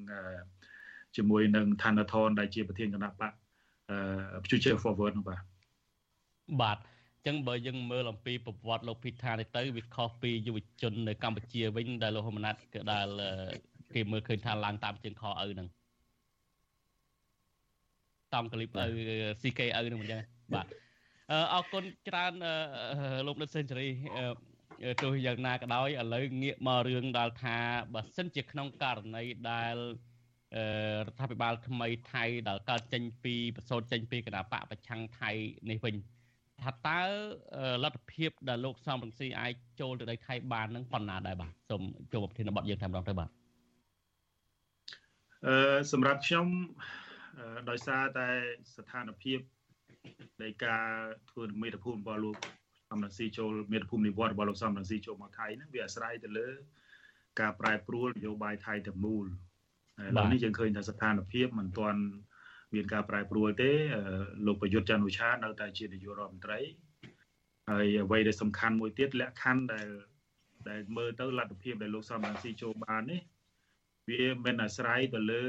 ជាមួយនឹងឋានធនដែលជាប្រធានគណៈបក Future Forward នោះបាទបាទ ចឹងបើយើងមើលអំពីប្រវត្តិលោកភិថានេះទៅវាខុសពីយុវជននៅកម្ពុជាវិញដែលលោកហ៊ុនម៉ាណែតគឺដែលគេមើលឃើញថាឡើងតាមជើងខឪហ្នឹងតាមក្លីបឪ CK ឪហ្នឹងមិនចឹងបាទអរគុណច្រើនលោកដិតសេនស៊ូរីទោះយ៉ាងណាក៏ដោយឥឡូវងាកមករឿងដល់ថាបើសិនជាក្នុងករណីដែលរដ្ឋាភិបាលថ្មីថៃដែលកើតចេញពីប្រសូតចេញពីគណៈបកប្រឆាំងថៃនេះវិញ ថាតើលទ្ធភាពដែលលោកសំរងស៊ីអាចចូលទៅដីថៃបាននឹងប៉ុណ្ណាដែរបាទសូមចូលប្រធានបទយើងតែម្ដងទៅបាទអឺសម្រាប់ខ្ញុំដោយសារតែស្ថានភាពនៃការធ្វើមេត្តភូមិរបស់លោកសំរងស៊ីចូលមេត្តភូមិនិវត្តរបស់លោកសំរងស៊ីចូលមកថៃហ្នឹងវាអាស្រ័យទៅលើ ការប្រែប្រួលនយោបាយថៃទាំងមូលឥឡូវនេះយើងឃើញថាស្ថានភាពមិនទាន់ មានការប្រែប្រួលទេលោកប្រយុទ្ធច័ន្ទឧឆានៅតែជានាយករដ្ឋមន្ត្រីហើយអ្វីដែលសំខាន់មួយទៀតលក្ខខណ្ឌដែលដែលមើលទៅលទ្ធភាពដែលលោកសំរងស៊ីចូលបាននេះវាមិនអាស្រ័យទៅលើ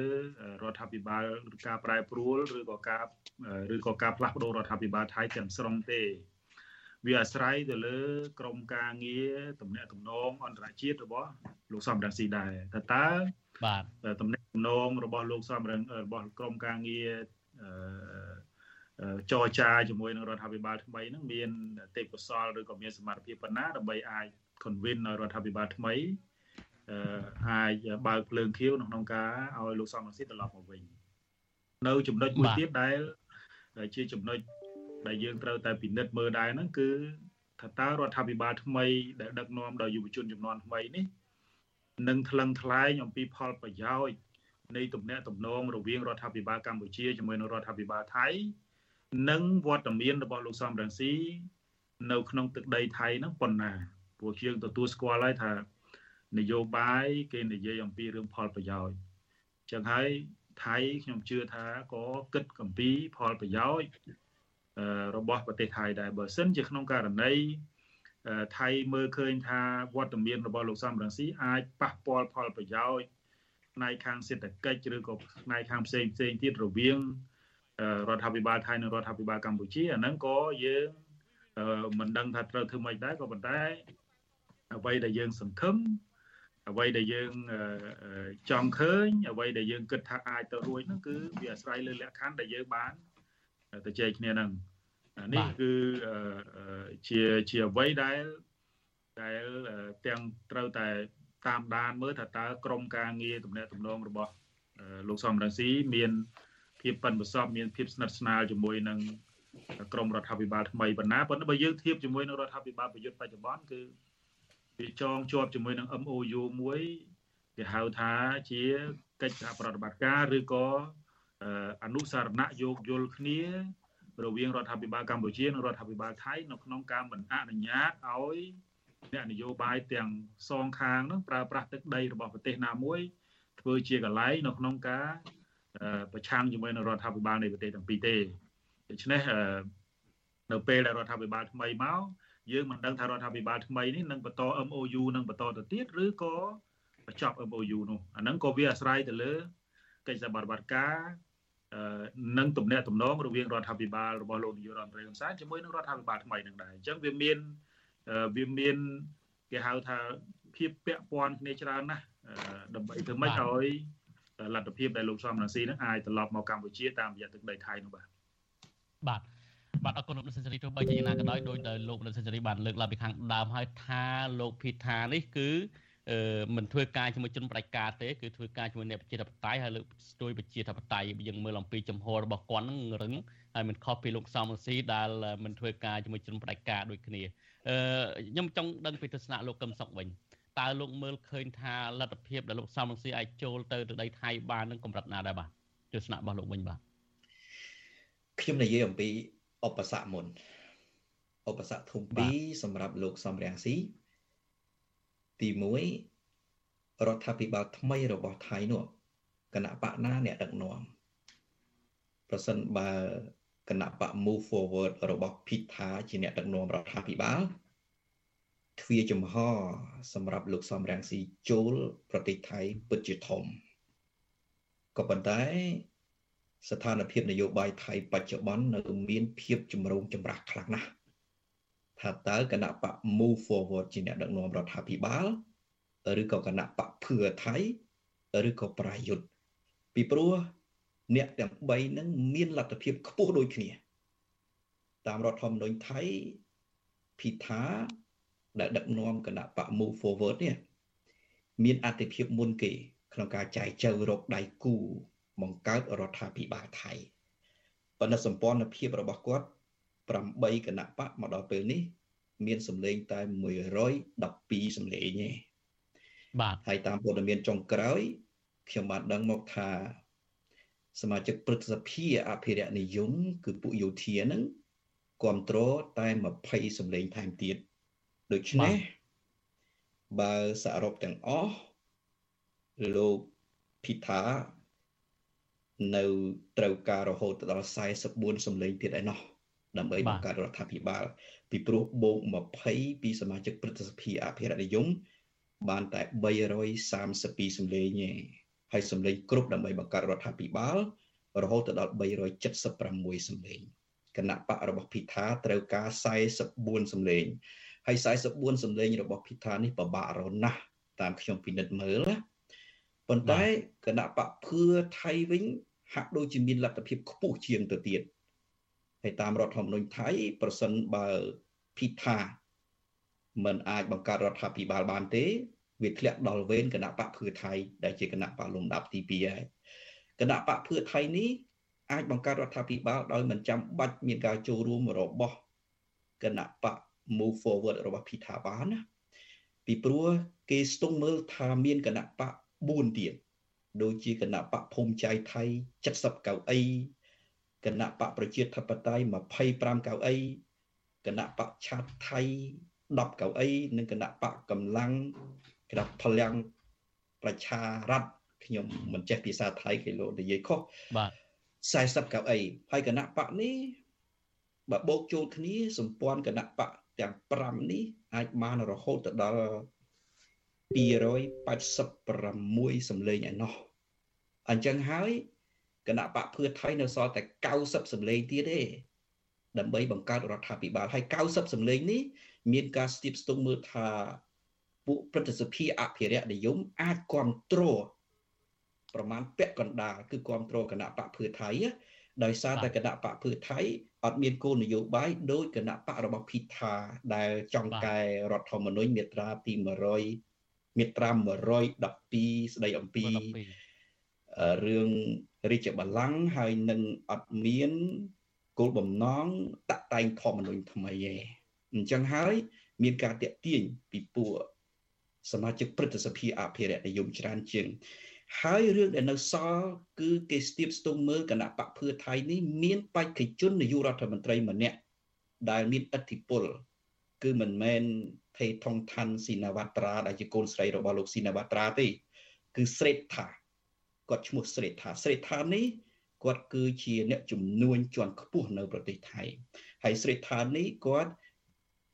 រដ្ឋាភិបាលការប្រែប្រួលឬក៏ការឬក៏ការផ្លាស់ប្ដូររដ្ឋាភិបាលថៃទាំងស្រុងទេវាអាស្រ័យទៅលើក្រមការងារតំណែងតំណងអន្តរជាតិរបស់លោកសំរងស៊ីដែរតើតើបាទតំណែងតំ ណងរបស់លោកសំរងរបស់ក្រមការងារចរចាជាមួយនឹងរដ្ឋាភិបាលថ្មីហ្នឹងមានទេពកោសលឬក៏មានសមត្ថភាពប៉ុណ្ណាដើម្បីអាច convince ឲ្យរដ្ឋាភិបាលថ្មីអាចបើកភ្លើងខៀវក្នុងការឲ្យលោកសំរងស៊ីត្រឡប់មកវិញនៅចំណុចមួយទៀតដែលជាចំណុចដែលយើងត្រូវតែពិនិត្យមើលដែរហ្នឹងគឺថាតើរដ្ឋាភិបាលថ្មីដែលដឹកនាំដោយយុវជនចំនួនថ្មីនេះនឹងថ្លឹងថ្លែងអំពីផលប្រយោជន៍ នៃទំនាក់ទំនងរវាងរដ្ឋាភិបាលកម្ពុជាជាមួយនឹងរដ្ឋាភិបាលថៃនិងវត្តមានរបស់លោកសំរងស៊ីនៅក្នុងទឹកដីថៃហ្នឹងប៉ុណ្ណាព្រោះយើងទទួលស្គាល់ហើយថានយោបាយគេនិយាយអំពីរឿងផលប្រយោជន៍ចឹងហើយថៃខ្ញុំជឿថាក៏គិតអំពីផលប្រយោជន៍របស់ប្រទេសថៃដែរបើសិនជាក្នុងករណីថៃមើលឃើញថាវត្តមានរបស់លោកសំរងស៊ីអាចប៉ះពាល់ផលប្រយោជន៍ ផ្នែកខាងសេដ្ឋកិច្ចឬក៏ផ្នែកខាងផ្សេងផ្សេងទៀតរវាងរដ្ឋាភិបាលថៃនិងរដ្ឋាភិបាលកម្ពុជាអាហ្នឹងក៏យើងមិនដឹងថាត្រូវធ្វើម៉េចដែរក៏ប៉ុន្តែអ្វីដែលយើងសង្ឃឹមអ្វីដែលយើងចង់ឃើញអ្វីដែលយើងគិតថាអាចទៅរួចហ្នឹងគឺវាអាស្រ័យលើលក្ខខណ្ឌដែលយើងបានទៅជែកគ្នាហ្នឹងនេះគឺជាជាអ្វីដែលដែលទាំងត្រូវតែ តាមដានមើលថាតើក្រមការងារទំនាក់ទំនងរបស់លោកសំរងស៊ីមានភាពប៉ិនប្រសពមានភាពស្និទ្ធស្នាលជាមួយនឹងក្រមរដ្ឋាភិបាលថ្មីប៉ុណ្ណាប៉ុន្តែបើយើងធៀបជាមួយនឹងរដ្ឋាភិបាលប្រយុទ្ធបច្ចុប្បន្នគឺវាចងជាប់ជាមួយនឹង MOU មួយគេហៅថាជាកិច្ចសហប្រតិបត្តិការឬក៏អនុសារណៈយោគយល់គ្នា រវាងរដ្ឋាភិបាលកម្ពុជានិងរដ្ឋាភិបាលថៃនៅក្នុងការមិនអនុញ្ញាតឲ្យ អ្នកនយោបាយទាំងសងខាងនឹងប្រើប្រាស់ទឹកដីរបស់ប្រទេសណាមួយធ្វើជាកន្លែងនៅក្នុងការប្រឆាំងជាមួយនឹងរដ្ឋាភិបាលនៃប្រទេសទាំងពីរទេដូច្នេះនៅពេលដែលរដ្ឋាភិបាលថ្មីមកយើងមិនដឹងថារដ្ឋាភិបាលថ្មីនេះនឹងបន្ត MOU នឹងបន្តទៅទៀតឬក៏បញ្ចប់ MOU នោះអាហ្នឹងក៏វាអាស្រ័យទៅលើកិច្ចសហប្រតិបត្តិការនឹងទំនាក់ទំនងរវាងរដ្ឋាភិបាលរបស់លោកនាយករដ្ឋមន្ត្រីហ៊ុនសែនជាមួយនឹងរដ្ឋាភិបាលថ្មីនឹងដែរអញ្ចឹងវាមាន វាមានគេហៅថាភាពពាក់ព័ន្ធគ្នាច្រើនណាស់ដើម្បីធ្វើម៉េចឲ្យលទ្ធភាពដែលលោកសំរងស៊ីនឹងអាចត្រឡប់មកកម្ពុជាតាមរយៈទឹកដីថៃនោះបាទបាទបាទអរគុណលោកសេនស៊ូរីទោះបីជាយ៉ាងណាក៏ដោយដោយដែលលោកលោកសេនស៊ូរីបានលើកឡើងពីខាងដើមហើយថាលោកភីថានេះគឺអឺមិនធ្វើការជាមួយជនប្រជាការទេគឺធ្វើការជាមួយអ្នកប្រជាធិបតេយ្យហើយលើកស្ទួយប្រជាធិបតេយ្យយើងមើលអំពីចំហរបស់គាត់នឹងរឹងហើយមិនខុសពីលោកសំរងស៊ីដែលមិនធ្វើការជាមួយជនប្រជាការដូចគ្នា អឺខ្ញុំចង់ដឹងពីទស្សនៈលោកកឹមសុខវិញតើលោកមើលឃើញថាលទ្ធភាពដែលលោកសំរងស៊ីអាចចូលទៅទៅដីថៃបាននឹងកម្រិតណាដែរបាទទស្សនៈរបស់លោកវិញបាទខ្ញុំនិយាយអំពីឧបសគ្គមុនឧបសគ្គធំពីរសម្រាប់លោកសំរងស៊ីទី1រដ្ឋាភិបាលថ្មីរបស់ថៃនោះគណៈបកណាអ្នកដឹកនាំប្រសិនបើ គណៈបក Move Forward របស់ភិថាជាអ្នកដឹកនាំរដ្ឋាភិបាលទ្វាចំហសម្រាប់លោកសំរងស៊ីចូលប្រទេសថៃពិតជាធំក៏ប៉ុន្តែ ស្ថានភាពនយោបាយថៃបច្ចុប្បន្ននៅមានភាពចម្រូងចម្រាសខ្លាំងណាស់ថាតើគណៈបក Move Forward ជាអ្នកដឹកនាំរដ្ឋាភិបាលឬក៏គណៈបកភឿថៃឬក៏ប្រយុទ្ធពីព្រោះ អ្នកទាំង3ហ្នឹងមានលទ្ធភាពខ្ពស់ដូចគ្នា តាមរដ្ឋធម្មនុញ្ញថៃភិថាដែលដឹកនាំគណៈបក Move Forward នេះមានអតិភិបមុនគេ ក្នុងការចែកចៅរកដៃគូ បង្កើតរដ្ឋាភិបាលថៃប៉ុន្តែសម្ព័ន្ធភាពរបស់គាត់8គណៈបកមកដល់ពេលនេះ មានសម្លេងតែ112សម្លេងទេបាទហើយតាមព័ត៌មានចុងក្រោយខ្ញុំបានដឹងមកថា សមាជិកព្រឹទ្ធសភាអភិរក្សនិយមគឺពួកយោធាហ្នឹងគ្រប់គ្រងតែ20សម្លេងថែមទៀតដូច្នេះបើសរុបទាំងអស់លោកភិថានៅត្រូវការរហូតដល់44សម្លេងទៀតឯណោះដើម្បីបង្កើតរដ្ឋាភិបាល ពីព្រោះបូក20ពីសមាជិកព្រឹទ្ធសភាអភិរក្សនិយមបានតែ332សម្លេងទេ ហើយសម្លេងគ្រប់ដើម្បីបង្កើតរដ្ឋាភិបាលរហូតដល់376សម្លេងគណៈបករបស់ភិថាត្រូវការ44សម្លេងហើយ44សម្លេងរបស់ភិថានេះពិបាករណាស់តាមខ្ញុំពិនិត្យមើលណាប៉ុន្តែគណៈបកភឿថៃវិញហាក់ដូចជាមានលទ្ធភាពខ្ពស់ជាងទៅទៀតហើយតាមរដ្ឋធម្មនុញ្ញថៃប្រសិនបើភិថាមិនអាចបង្កើតរដ្ឋាភិបាលបានទេ វាធ្លាក់ដល់វេនគណៈបកភឿថៃដែលជាគណៈបកលំដាប់ទី2ហើយគណៈបកភឿថៃនេះអាចបង្កើតរដ្ឋាភិបាលដោយមិនចាំបាច់មានការចូលរួមរបស់គណៈបក move forward របស់ភិថាបានណាពីព្រោះគេស្ទង់មើលថាមានគណៈបក4ទៀតដូចជាគណៈបកភូមិចៃថៃ70កៅអីគណៈបកប្រជាធិបតេយ្យ25កៅអីគណៈបកឆាតថៃ10កៅអីនិងគណៈបកកម្លាំង គេថាផលំប្រជារដ្ឋខ្ញុំមិនចេះភាសាថៃគេលោកនិយាយខុសបាទ40កៅអីហើយគណៈបកនេះបើបូកចូលគ្នាសម្ព័ន្ធគណៈបកទាំង5នេះអាចបានរហូតទៅដល់286សម្លេងឯណោះអញ្ចឹងហើយគណៈបកភឿថៃនៅសល់តែ90សម្លេងទៀតទេដើម្បីបង្កើតរដ្ឋាភិបាលហើយ90សម្លេងនេះមានការស្ទាបស្ទង់មើលថា ពួកព្រឹទ្ធសភាអភិរក្សនិយមអាចគ្រប់គ្រងប្រមាណពាក់កណ្ដាលគឺគ្រប់គ្រងគណៈបកភឿថៃដោយសារតែគណៈបកភឿថៃអត់មានគោលនយោបាយដោយគណៈបករបស់ភិថាដែលចង់កែរដ្ឋធម្មនុញ្ញមាត្រាទី100មាត្រា112ស្ដីអំពីរឿងរាជបល្ល័ង្កហើយនឹងអត់មានគោលបំណងតាក់តែងធម្មនុញ្ញថ្មីទេអញ្ចឹងហើយមានការតាក់ទាញពីពួក សមាជិកព្រឹទ្ធសភាអភិរក្សនិយមច្រើនជាង ហើយរឿងដែលនៅសល់គឺគេស្ទាបស្ទង់មើលគណៈបកភឿថៃនេះមានបេក្ខជននាយករដ្ឋមន្ត្រីម្នាក់ដែលមានឥទ្ធិពលគឺមិនមែនថេថងឋានស៊ីណាវត្រាដែលជាកូនស្រីរបស់លោកស៊ីណាវត្រាទេគឺស្រេតថាគាត់ឈ្មោះស្រេតថាស្រេតថានេះគាត់គឺជាអ្នកជំនួញជាន់ខ្ពស់នៅប្រទេសថៃហើយស្រេតថានេះគាត់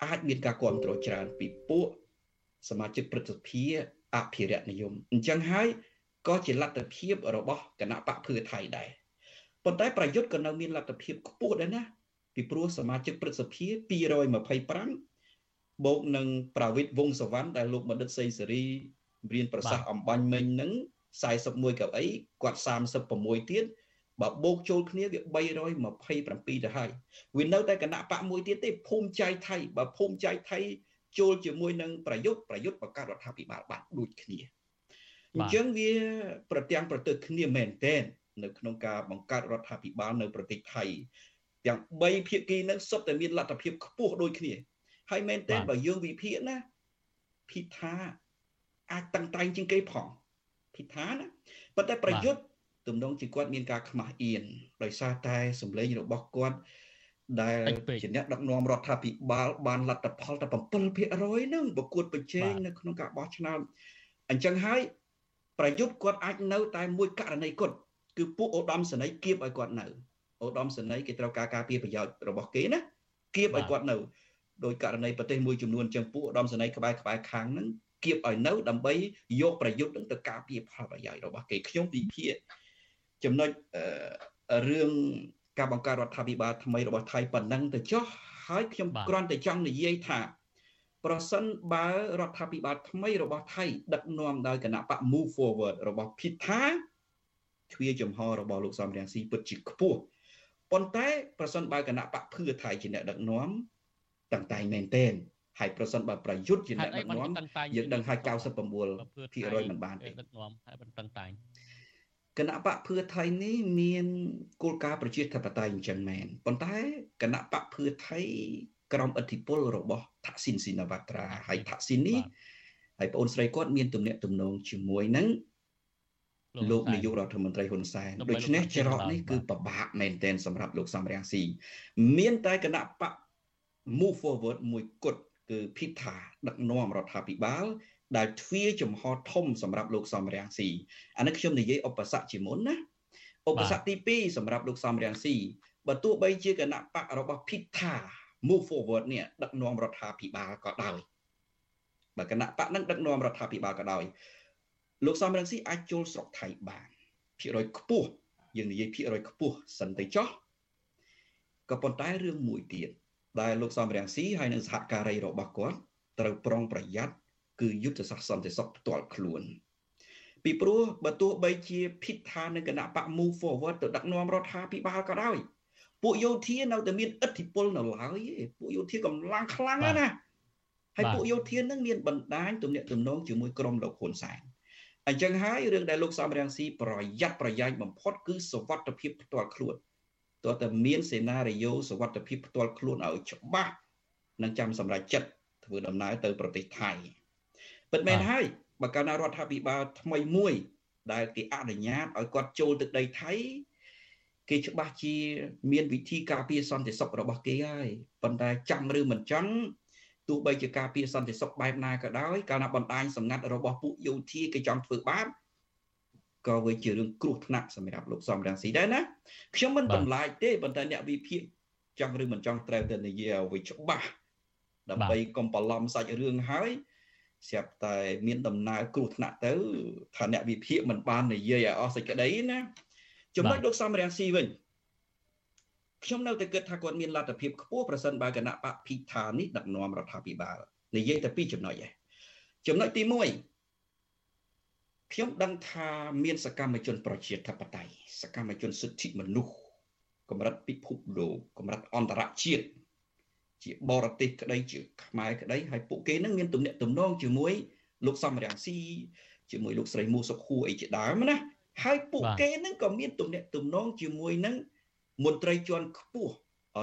អាចមានការគ្រប់គ្រងច្រើនពីពួក សមាជិកព្រឹទ្ធសភាអភិរក្សនិយមអញ្ចឹងហើយក៏ជាលទ្ធភាពរបស់គណៈបកភឿថៃដែរប៉ុន្តែប្រយុទ្ធក៏នៅមានលទ្ធភាពខ្ពស់ដែរណាពីព្រោះសមាជិកព្រឹទ្ធសភា225បូកនឹងប្រវិតវងសវណ្ណដែលលោកបណ្ឌិតសេងសេរីរៀនប្រសាសន៍អំបញ្ញមិញនឹង41កៅអីគាត់36ទៀតបើបូកចូលគ្នាវា327ទៅហើយវានៅតែគណៈបកមួយទៀតទេភូមិចៃថៃបើភូមិចៃថៃ ចូលជាមួយនឹងប្រយុទ្ធប្រយុទ្ធបង្កើតរដ្ឋាភិបាលបានដូចគ្នាអញ្ចឹងវាប្រទាំងប្រទើគ្នាមែនទែននៅក្នុងការបង្កើតរដ្ឋាភិបាលនៅប្រទេសថៃទាំង3ភាគីនឹងសុទ្ធតែមានលទ្ធភាពខ្ពស់ដូចគ្នាហើយមែនទែនបើយើងវិភាគណាភិថាអាចតឹងតែងជាងគេផងភិថាណាប៉ុន្តែប្រយុទ្ធទំនងជាគាត់មានការខ្មាស់អៀនដោយសារតែសម្លេងរបស់គាត់ ដែលជាអ្នកដឹកនាំរដ្ឋាភិបាលបានលទ្ធផលតែ7%ហ្នឹងប្រកួតប្រជែងនៅក្នុងការបោះឆ្នោតអញ្ចឹងហើយប្រយុទ្ធគាត់អាចនៅតែមួយករណីគត់គឺពួកឧត្តមសេនីយ៍គៀបឲ្យគាត់នៅឧត្តមសេនីយ៍គេត្រូវការការពារប្រយោជន៍របស់គេណាគៀបឲ្យគាត់នៅដោយករណីប្រទេសមួយចំនួនចឹងពួកឧត្តមសេនីយ៍ក្បែរក្បែរខាងហ្នឹងគៀបឲ្យនៅដើម្បីយកប្រយុទ្ធនឹងទៅការពារផលប្រយោជន៍របស់គេខ្ញុំវិភាគចំណុចរឿង ការបង្កើតរដ្ឋាភិបាលថ្មីរបស់ថៃប៉ុណ្ណឹងទៅចុះហើយខ្ញុំគ្រាន់តែចង់និយាយថាប្រសិនបើរដ្ឋាភិបាលថ្មីរបស់ថៃដឹកនាំដោយគណៈបក Move Forward របស់ភិថាទ្វាចំហរបស់លោកសំរងស៊ីពិតជាខ្ពស់ប៉ុន្តែប្រសិនបើគណៈបកភឿថៃជាអ្នកដឹកនាំតាំងតែងមែនទែនហើយប្រសិនបើប្រយុទ្ធជាអ្នកដឹកនាំយើងដឹងហើយ99%មិនបានទេដឹកនាំហើយបន្តឹងតែង គណៈបកភឿថៃនេះមានគោលការណ៍ប្រជាធិបតេយ្យអញ្ចឹងមែនប៉ុន្តែគណៈបកភឿថៃក្រោមឥទ្ធិពលរបស់ថាក់ស៊ីនស៊ីណាវ៉ាត្រាហើយថាក់ស៊ីននេះហើយប្អូនស្រីគាត់មានទំនាក់ទំនងជាមួយនឹងលោកនាយករដ្ឋមន្ត្រីហ៊ុនសែនដូច្នេះច្រកនេះគឺពិបាកមែនទែនសម្រាប់លោកសំរងស៊ីមានតែគណៈបក move forward មួយគត់គឺភិថាដឹកនាំរដ្ឋាភិបាល ដែលទ្វាចំហធំសម្រាប់លោកសំរាំងស៊ីអានេះខ្ញុំនិយាយឧបសគ្គជាមុនណាឧបសគ្គទី2សម្រាប់លោកសំរាំងស៊ីបើទោះបីជាគណៈបករបស់ភិថា move forward នេះដឹកនាំរដ្ឋាភិបាលក៏ដោយបើគណៈបកនឹងដឹកនាំរដ្ឋាភិបាលក៏ដោយលោកសំរងស៊ីអាចចូលស្រុកថៃបានភាគរយខ្ពស់យើងនិយាយភាគរយខ្ពស់សិនទៅចោះក៏ប៉ុន្តែរឿងមួយទៀតដែលលោកសំរងស៊ីហើយនឹងសហការីរបស់គាត់ត្រូវប្រុងប្រយ័ត្ន គឺយុទ្ធសាស្ត្រសន្តិសុខផ្ទាល់ខ្លួនពីព្រោះបើទោះបីជាភិតថានៅគណៈបក move forward ទៅដឹកនាំរដ្ឋាភិបាលក៏ដោយពួកយោធានៅតែមានឥទ្ធិពលនៅឡើយទេពួកយោធាកម្លាំងខ្លាំងណាស់ហើយពួកយោធានឹងមានបណ្ដាញទំនាក់ទំនងជាមួយក្រុមលោកហ៊ុនសែនអញ្ចឹងហើយរឿងដែលលោកសំរងស៊ីប្រយ័ត្នប្រយែងបំផុតគឺសវត្ថភាពផ្ទាល់ខ្លួនតើតើមានសេណារីយ៉ូសវត្ថភាពផ្ទាល់ខ្លួនឲ្យច្បាស់និងចាំសម្រាប់ចិត្តធ្វើដំណើរទៅប្រទេសថៃ ពិតមែនហើយបើកាលណារដ្ឋាភិបាលថ្មីមួយ ដែលគេអនុញ្ញាតឲ្យគាត់ចូលទឹកដីថៃគេច្បាស់ជាមានវិធីការពារសន្តិសុខរបស់គេហើយប៉ុន្តែចាំឬមិនចង់ទោះបីជាការពារសន្តិសុខបែបណាក៏ដោយកាលណាបណ្ដាញសម្ងាត់របស់ពួកយោធាគេចង់ធ្វើបាបក៏វាជារឿងគ្រោះថ្នាក់សម្រាប់លោកសំរងស៊ីដែរណាខ្ញុំមិនបន្លាចទេប៉ុន្តែអ្នកវិភាគចង់ឬមិនចង់ត្រូវតែនិយាយឲ្យវាច្បាស់ដើម្បីកុំបន្លំសាច់រឿងហើយ ស្រាប់តែមានដំណើរគ្រោះថ្នាក់ទៅថាអ្នកវិភាគមិនបាននិយាយឲ្យអស់សេចក្តីណាចំណុចលោកសំរងស៊ីវិញខ្ញុំនៅតែគិតថាគាត់មានលទ្ធភាពខ្ពស់ប្រសិនបើគណៈបកភិថានេះដឹកនាំរដ្ឋាភិបាលនិយាយតែពីរចំណុចឯងចំណុចទី1ខ្ញុំដឹងថាមានសកម្មជនប្រជាធិបតេយ្យសកម្មជនសិទ្ធិមនុស្សកម្រិតពិភពលោកកម្រិតអន្តរជាតិ ជាបរទេសក្តីជាខ្មែរក្តីហើយពួកគេនឹងមានទំនាក់ទំនងជាមួយលោកសំរងស៊ីជាមួយលោកស្រីមូសុខួរអីជាដើមណាហើយពួកគេនឹងក៏មានទំនាក់ទំនងជាមួយនឹងមន្ត្រីជាន់ខ្ពស់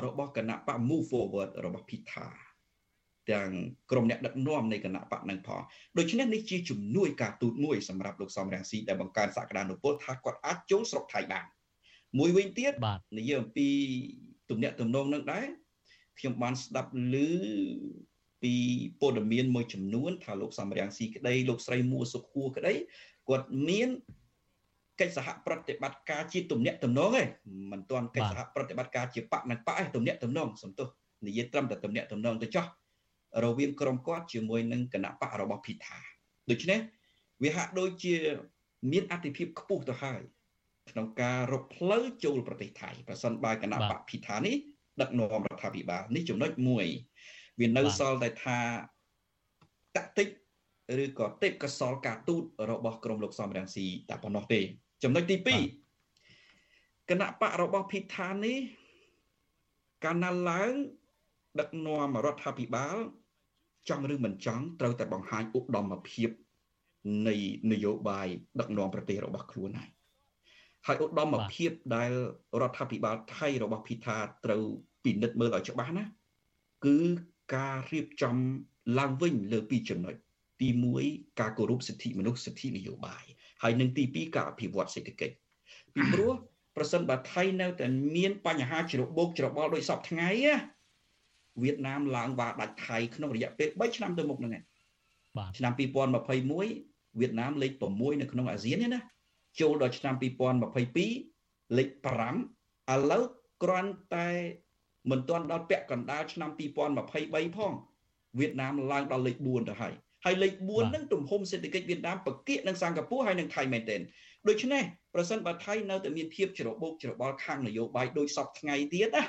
របស់គណៈបក Move Forward របស់ភិថាទាំងក្រុមអ្នកដឹកនាំនៃគណៈបកនឹងផងដូច្នេះនេះជាជំនួយការទូតមួយសម្រាប់លោកសំរងស៊ីដែលបង្កើនសក្តានុពលថាគាត់អាចចូលស្រុកថៃបានមួយវិញទៀតនិយាយអំពីទំនាក់ទំនងនឹងដែរ ខ្ញុំបានស្ដាប់ឮពីព័ត៌មានមួយចំនួន ថាលោកសំរងស៊ីក្តីលោកស្រីមួសុខួរក្តីគាត់មានកិច្ចសហប្រតិបត្តិការជាទំនាក់ទំនងឯងមិនទាន់កិច្ចសហប្រតិបត្តិការជាបកនឹងបកឯងទំនាក់ទំនងសំទោសនិយាយត្រឹមតែទំនាក់ទំនងទៅចោះរវាងក្រុមគាត់ជាមួយនឹងគណៈបករបស់ភិថាដូច្នេះវាហាក់ដូចជាមានអតិភិបខ្ពស់ទៅហើយក្នុងការរកផ្លូវចូលប្រទេសថៃប្រសិនបើគណៈបកភិថានេះ ដឹកនាំរដ្ឋាភិបាលនេះចំណុចមួយវានៅសល់តែថាតាក់ទិកឬក៏ទេពកសលការទូតរបស់ក្រមលោកសំរងស៊ីតែប៉ុណ្ណោះទេ ចំណុចទី2គណៈបករបស់ភិថានេះកាលណាឡើង ដឹកនាំរដ្ឋាភិបាលចង់ឬមិនចង់ត្រូវតែបង្ហាញឧត្តមភាពនៃនយោបាយដឹកនាំប្រទេសរបស់ខ្លួនហើយ ហើយឧត្តមភាពដែលរដ្ឋាភិបាលថៃរបស់ភិថាត្រូវពិនិត្យមើលឲ្យច្បាស់ណាគឺការរៀបចំឡើងវិញលើពីរចំណុចទី1ការគោរពសិទ្ធិមនុស្សសិទ្ធិនយោបាយហើយនឹងទី2ការអភិវឌ្ឍសេដ្ឋកិច្ចពីព្រោះប្រសិនបើថៃនៅតែមានបញ្ហាច្របូកច្របល់ដោយសពថ្ងៃណាវៀតណាមឡើងវ៉ាដាច់ថៃក្នុងរយៈពេល3ឆ្នាំទៅមុខហ្នឹងបាទឆ្នាំ2021វៀតណាមលេខ6នៅក្នុងអាស៊ាននេះណា ចូលដល់ឆ្នាំ2022លេខ5ឥឡូវគ្រាន់តែមិនទាន់ដល់ពាក់កណ្ដាលឆ្នាំ2023ផងវៀតណាមឡើងដល់លេខ4ទៅហើយហើយលេខ4ហ្នឹងទំហំសេដ្ឋកិច្ចវៀតណាមប្រកៀកនឹងសិង្ហបុរីហើយនឹងថៃមែនទែនដូច្នេះប្រសិនបើថៃនៅតែមានភាពច្របូកច្របល់ខាងនយោបាយដោយសពថ្ងៃទៀតណា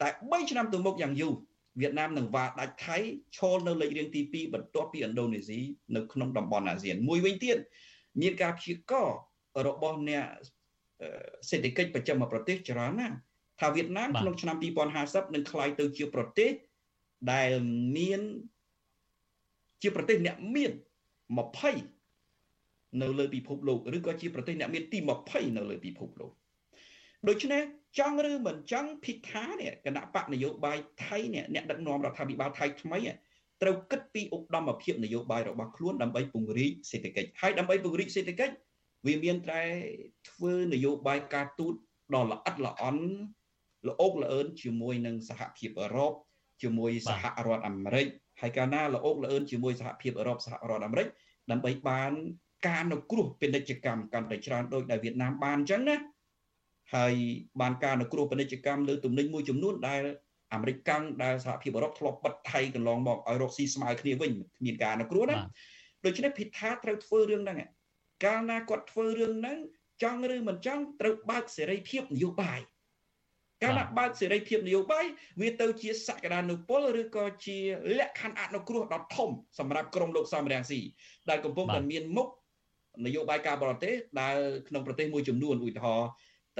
តែ3ឆ្នាំទៅមុខយ៉ាងយូរវៀតណាមនឹងវាដាច់ថៃឈលនៅលេខរៀងទី2បន្ទាប់ពីឥណ្ឌូនេស៊ីនៅក្នុងតំបន់អាស៊ានមួយវិញទៀត មានការព្យាកររបស់អ្នកសេដ្ឋកិច្ចប្រចាំប្រទេសច្រើនណាស់ថាវៀតណាមក្នុងឆ្នាំ2050នឹងក្លាយទៅជាប្រទេសដែលមានជាប្រទេសអ្នកមាន20នៅលើពិភពលោកឬក៏ជាប្រទេសអ្នកមានទី20នៅលើពិភពលោកដូច្នេះចង់ឬមិនចង់ភិថានេះគណៈបកនយោបាយថៃនេះអ្នកដឹកនាំរដ្ឋាភិបាលថៃថ្មី ត្រូវគិតពីឧត្តមភាពនយោបាយរបស់ខ្លួនដើម្បីពង្រីកសេដ្ឋកិច្ចហើយដើម្បីពង្រីកសេដ្ឋកិច្ចវាមានតែធ្វើនយោបាយការទូតដ៏ល្អិតល្អន់ល្អោកល្អឿនជាមួយនឹងសហភាពអឺរ៉ុបជាមួយសហរដ្ឋអាមេរិកហើយកាលណាល្អោកល្អឿនជាមួយសហភាពអឺរ៉ុបសហរដ្ឋអាមេរិកដើម្បីបានការនៅគ្រោះពាណិជ្ជកម្មកាន់តែច្រើនដោយដែលវៀតណាមបានអញ្ចឹងណាហើយបានការនៅគ្រោះពាណិជ្ជកម្មលើទំនិញមួយចំនួនដែល អាមេរិកកាំងដែលសហភាពអឺរ៉ុបធ្លាប់បិទថៃកន្លងមកឲ្យរកស៊ីស្មើគ្នាវិញគ្មានការនៅគ្រោះណាដូច្នេះភិថាត្រូវធ្វើរឿងហ្នឹងកាលណាគាត់ធ្វើរឿងហ្នឹងចង់ឬមិនចង់ត្រូវបើកសេរីភាពនយោបាយកាលណាបើកសេរីភាពនយោបាយវាទៅជាសក្តានុពលឬក៏ជាលក្ខខណ្ឌអនុគ្រោះដ៏ធំសម្រាប់ក្រមលោកសំរងស៊ីដែលកំពុងតែមានមុខនយោបាយការបរទេសដែលក្នុងប្រទេសមួយចំនួនឧទាហរណ៍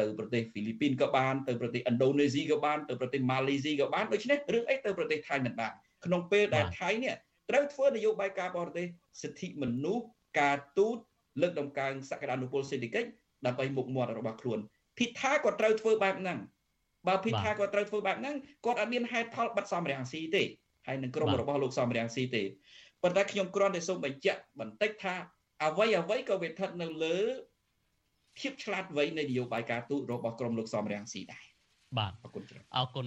ទៅប្រទេសហ្វីលីពីនក៏បានទៅប្រទេសឥណ្ឌូនេស៊ីក៏បានទៅប្រទេសម៉ាឡេស៊ីក៏បានដូច្នេះរឿងអីទៅប្រទេសថៃមិនបានក្នុងពេលដែលថៃនេះត្រូវធ្វើនយោបាយការបរទេសសិទ្ធិមនុស្សការទូតលើកដំកើងសក្តានុពលសេដ្ឋកិច្ចដើម្បីមុខមាត់របស់ខ្លួនភិថាក៏ត្រូវធ្វើបែបហ្នឹងបើភិថាគាត់ត្រូវធ្វើបែបហ្នឹងគាត់អត់មានហេតុផលបិទសំរាំងស៊ីទេហើយនឹងក្រុមរបស់លោកសំរាំងស៊ីទេប៉ុន្តែខ្ញុំគ្រាន់តែសូមបញ្ជាក់បន្តិចថាអ្វីអ្វីក៏វាស្ថិតនៅលើ ភាពឆ្លាតវៃនៃនយោបាយការទូតរបស់ក្រមលោកសំរាំងស៊ីដែរបាទអរគុណច្រើនអរគុណ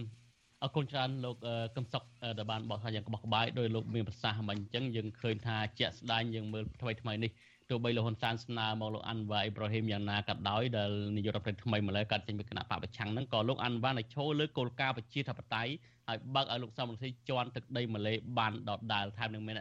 អរគុណច្រើនលោកកឹមសុកដែលបានបកស្រាយយ៉ាងក្បោះក្បាយដោយលោកមានប្រសាសន៍មិនអញ្ចឹងយើងឃើញថាជាក់ស្ដែងយើងមើលថ្មីថ្មីនេះ ទោះបីលោកហ៊ុនសែនស្នើមកលោកអាន់វ៉ាអ៊ីប្រាហ៊ីមយ៉ាងណាក៏ដោយដែលនាយករដ្ឋមន្ត្រីថ្មីម្ល៉េះកាត់ចេញពីគណៈបពប្រឆាំងហ្នឹងក៏លោកអាន់វ៉ានៅឈរលើគោលការណ៍ប្រជាធិបតេយ្យហើយបើកឲ្យលោកសំរងស៊ីជន់ទឹកដីម៉ាឡេបានដដែលថែមទាំងមាន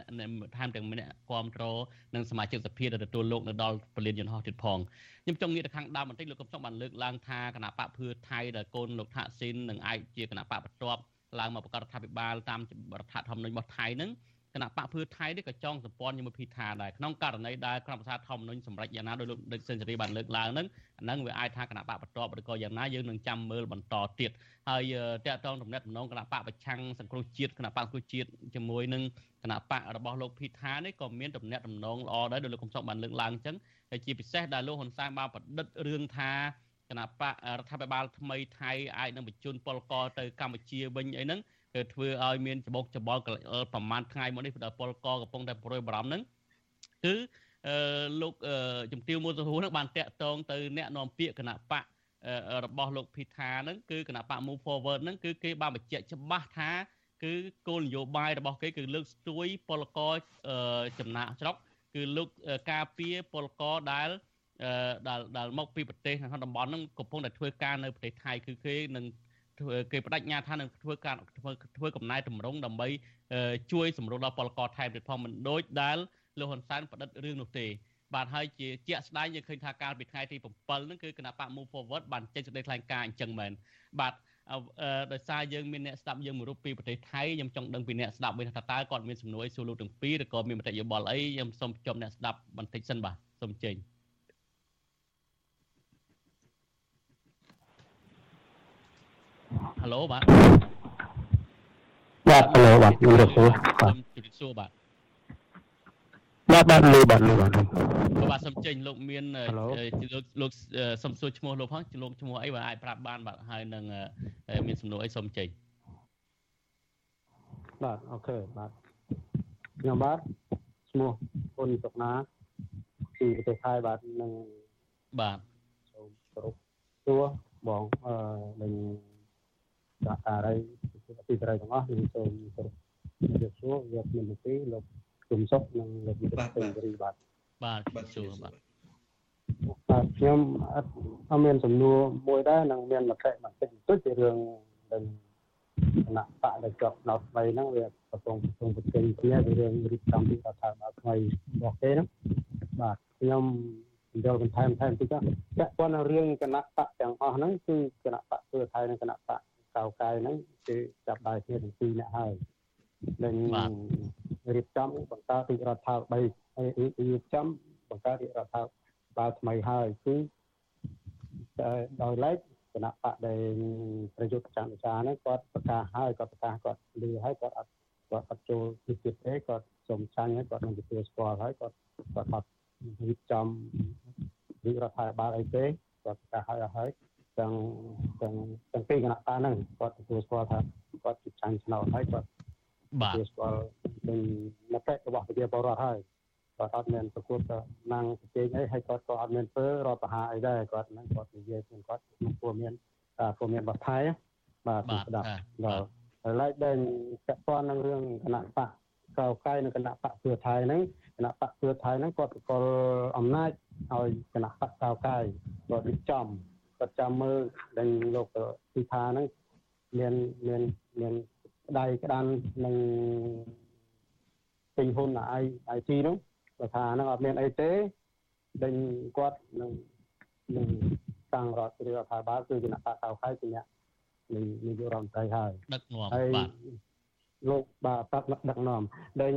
ថែមទាំងមានគ្រប់គ្រងនិងសមាជិកសភាដែលទទួលលោកនៅដល់ពលានយន្តហោះទៀតផងខ្ញុំចង់ងាកទៅខាងដើមបន្តិចលោកកំសុកបានលើកឡើងថាគណៈបកភឿថៃដែលកូនលោកថាក់ស៊ីននឹងអាចជាគណៈបកបន្ទាប់ឡើងមកប្រកាសរដ្ឋាភិបាលតាមរដ្ឋធម្មនុញ្ញរបស់ថៃនឹង គណៈបកភឿថៃនេះក៏ចងសម្ព័ន្ធជាមួយភីថាដែរក្នុងករណីដែលក្រុមប្រឹក្សាធម្មនុញ្ញសម្រេចយ៉ាងណាដោយលោកដឹកសេនស៊ូរីបានលើកឡើងហ្នឹងអាហ្នឹងវាអាចថាគណៈបកបន្ទាប់ឬក៏យ៉ាងណាយើងនឹងចាំមើលបន្តទៀតហើយតកតងទំនាក់ទំនងគណៈបកប្រឆាំងសង្គ្រោះជាតិគណៈបកសង្គ្រោះជាតិជាមួយនឹងគណៈបករបស់លោកភីថានេះក៏មានទំនាក់ទំនងល្អដែរដោយលោកកំសុកបានលើកឡើងអញ្ចឹងហើយជាពិសេសដែលលោកហ៊ុនសែនបានប្រឌិតរឿងថាគណៈបករដ្ឋាភិបាលថ្មីថៃអាចនឹងបញ្ជូនពលករទៅកម្ពុជាវិញអីហ្នឹង គឺធ្វើឲ្យមានច្បុកច្បល់ប្រហែលថ្ងៃមកនេះដែលពលករកំពុងតែប្រួយបារម្ភហ្នឹងគឺអឺលោកជំទាវមួលសហួរនឹងបានតាក់ទងទៅអ្នកនាំពាក្យគណៈបករបស់លោកភីថាហ្នឹងគឺគណៈបក Move Forward ហ្នឹងគឺគេបានបញ្ជាក់ច្បាស់ថាគឺគោលនយោបាយរបស់គេគឺលើកស្ទួយពលករចំណាក់ស្រុកគឺលើកការពារពលករដែលដែលដែលមកពីប្រទេសក្នុងតំបន់ហ្នឹងកំពុងតែធ្វើការនៅប្រទេសថៃគឺគេនឹងធ្វើ គេបដិញ្ញាថានឹងធ្វើការធ្វើធ្វើកំណែតម្រង់ដើម្បីជួយសម្រួលដល់ពលករថៃទៀតផងមិនដូចដែលលោកហ៊ុនសែនផ្តិតរឿងនោះទេបាទហើយជាជាក់ស្ដែងយើងឃើញថាកាលពីថ្ងៃទី7ហ្នឹងគឺគណៈបក Move Forward បានចេញសេចក្តីថ្លែងការណ៍អញ្ចឹងមែនបាទដោយសារយើងមានអ្នកស្ដាប់យើងមួយរូបពីប្រទេសថៃខ្ញុំចង់ដឹងពីអ្នកស្ដាប់វិញថាតើគាត់មានសំណួរអីសួរលោកទាំងពីរឬក៏មានមតិយោបល់អីខ្ញុំសូមជុំអ្នកស្ដាប់បន្តិចសិនបាទសូមចេញ ហៅឡូបាទបាទហៅឡូបាទជំរាបសួរបាទជំរាបសួរបាទបាទបាទលឺបាទលឺបាទបាទសូមចេញលោកមានលោកលោកសូមសួរឈ្មោះលោកផងលោកឈ្មោះអីបាទអាចប្រាប់បានបាទហើយនឹងមានសំណួរអីសូមចេញបាទអូខេបាទខ្ញុំបាទឈ្មោះអ៊ុនសុកណាពីប្រទេសថៃបាទនឹងបាទសូមគោរពសួរបងអឺនឹង សហការីពីបរិយទាំងអស់ខ្ញុំសូមគោរពជម្រាបសួរវាមានទីលោកគុំសុកនិងលោកវិទ្យាសេរីបាទបាទបាទសួរបាទបាទខ្ញុំអត់អត់មានសំណួរមួយដែរនិងមានមតិបន្តិចបន្តួចពីរឿងដែលគណៈបកដែលជាប់នៅថ្មីហ្នឹងវាកំពុងកំពុងប្រជែងគ្នាពីរឿងរៀបចំពីរដ្ឋាភិបាលថ្មីរបស់គេហ្នឹងបាទខ្ញុំយកបន្ថែមថែមតិចចាក់ព័ន្ធនឹងរឿងគណៈបកទាំងអស់ហ្នឹងគឺគណៈបកធ្វើថៃនិងគណៈបក កៅកាយហ្នឹងគឺចាប់ដៃគ្នាទាំងពីរនាក់ហើយនឹងរៀបចំបង្កើតទីរដ្ឋាភិបាលរៀបចំបង្កើតទីរដ្ឋាភិបាលថ្មីហើយគឺដោយឡែកគណៈបកដែលប្រយុទ្ធចន្ទចាហ្នឹងគាត់ប្រកាសហើយគាត់ប្រកាសគាត់លឺហើយគាត់អត់គាត់អត់ចូលទីទៀតទេគាត់សូមចាញ់ហើយគាត់នឹងទទួលស្គាល់ហើយគាត់គាត់អត់រៀបចំវិរដ្ឋាភិបាលអីទេគាត់ប្រកាសឲ្យអស់ហើយ ទាំងទាំងទាំងពីរគណៈបកហ្នឹងគាត់ទទួលស្គាល់ថាគាត់ជាចាញ់ឆ្នោតហើយគាត់បាទទទួលស្គាល់នឹងមតិរបស់ប្រជាពលរដ្ឋហើយគាត់អត់មានប្រកួតណាំងប្រជែងអីហើយគាត់ក៏អត់មានធ្វើរដ្ឋប្រហារអីដែរគាត់ហ្នឹងគាត់និយាយខ្លួនគាត់ក្នុងពលមានពលមានបទថៃបាទស្ដាប់ដល់ហើយឡែកដែលពាក់ព័ន្ធនឹងរឿងគណៈបកកៅកៃនិងគណៈបកព្រឺថៃហ្នឹងគណៈបកព្រឺថៃហ្នឹងគាត់ប្រកល់អំណាចឲ្យគណៈបកកៅកៃគាត់រៀបចំ គាត់ចាំមើលដែលលោកពិថាហ្នឹងមានមានមានក្តៅក្តាននឹងពេញហ៊ុនអាយអាយជីនោះបើថាហ្នឹងអត់មានអីទេដេញគាត់នឹងនឹងតាំងរដ្ឋាភិបាលគឺគណៈបកកៅខៃជាអ្នកនាយករដ្ឋមន្ត្រីហើយដឹកនាំហើយបាទ លោកបាទបកដឹកនាំដែល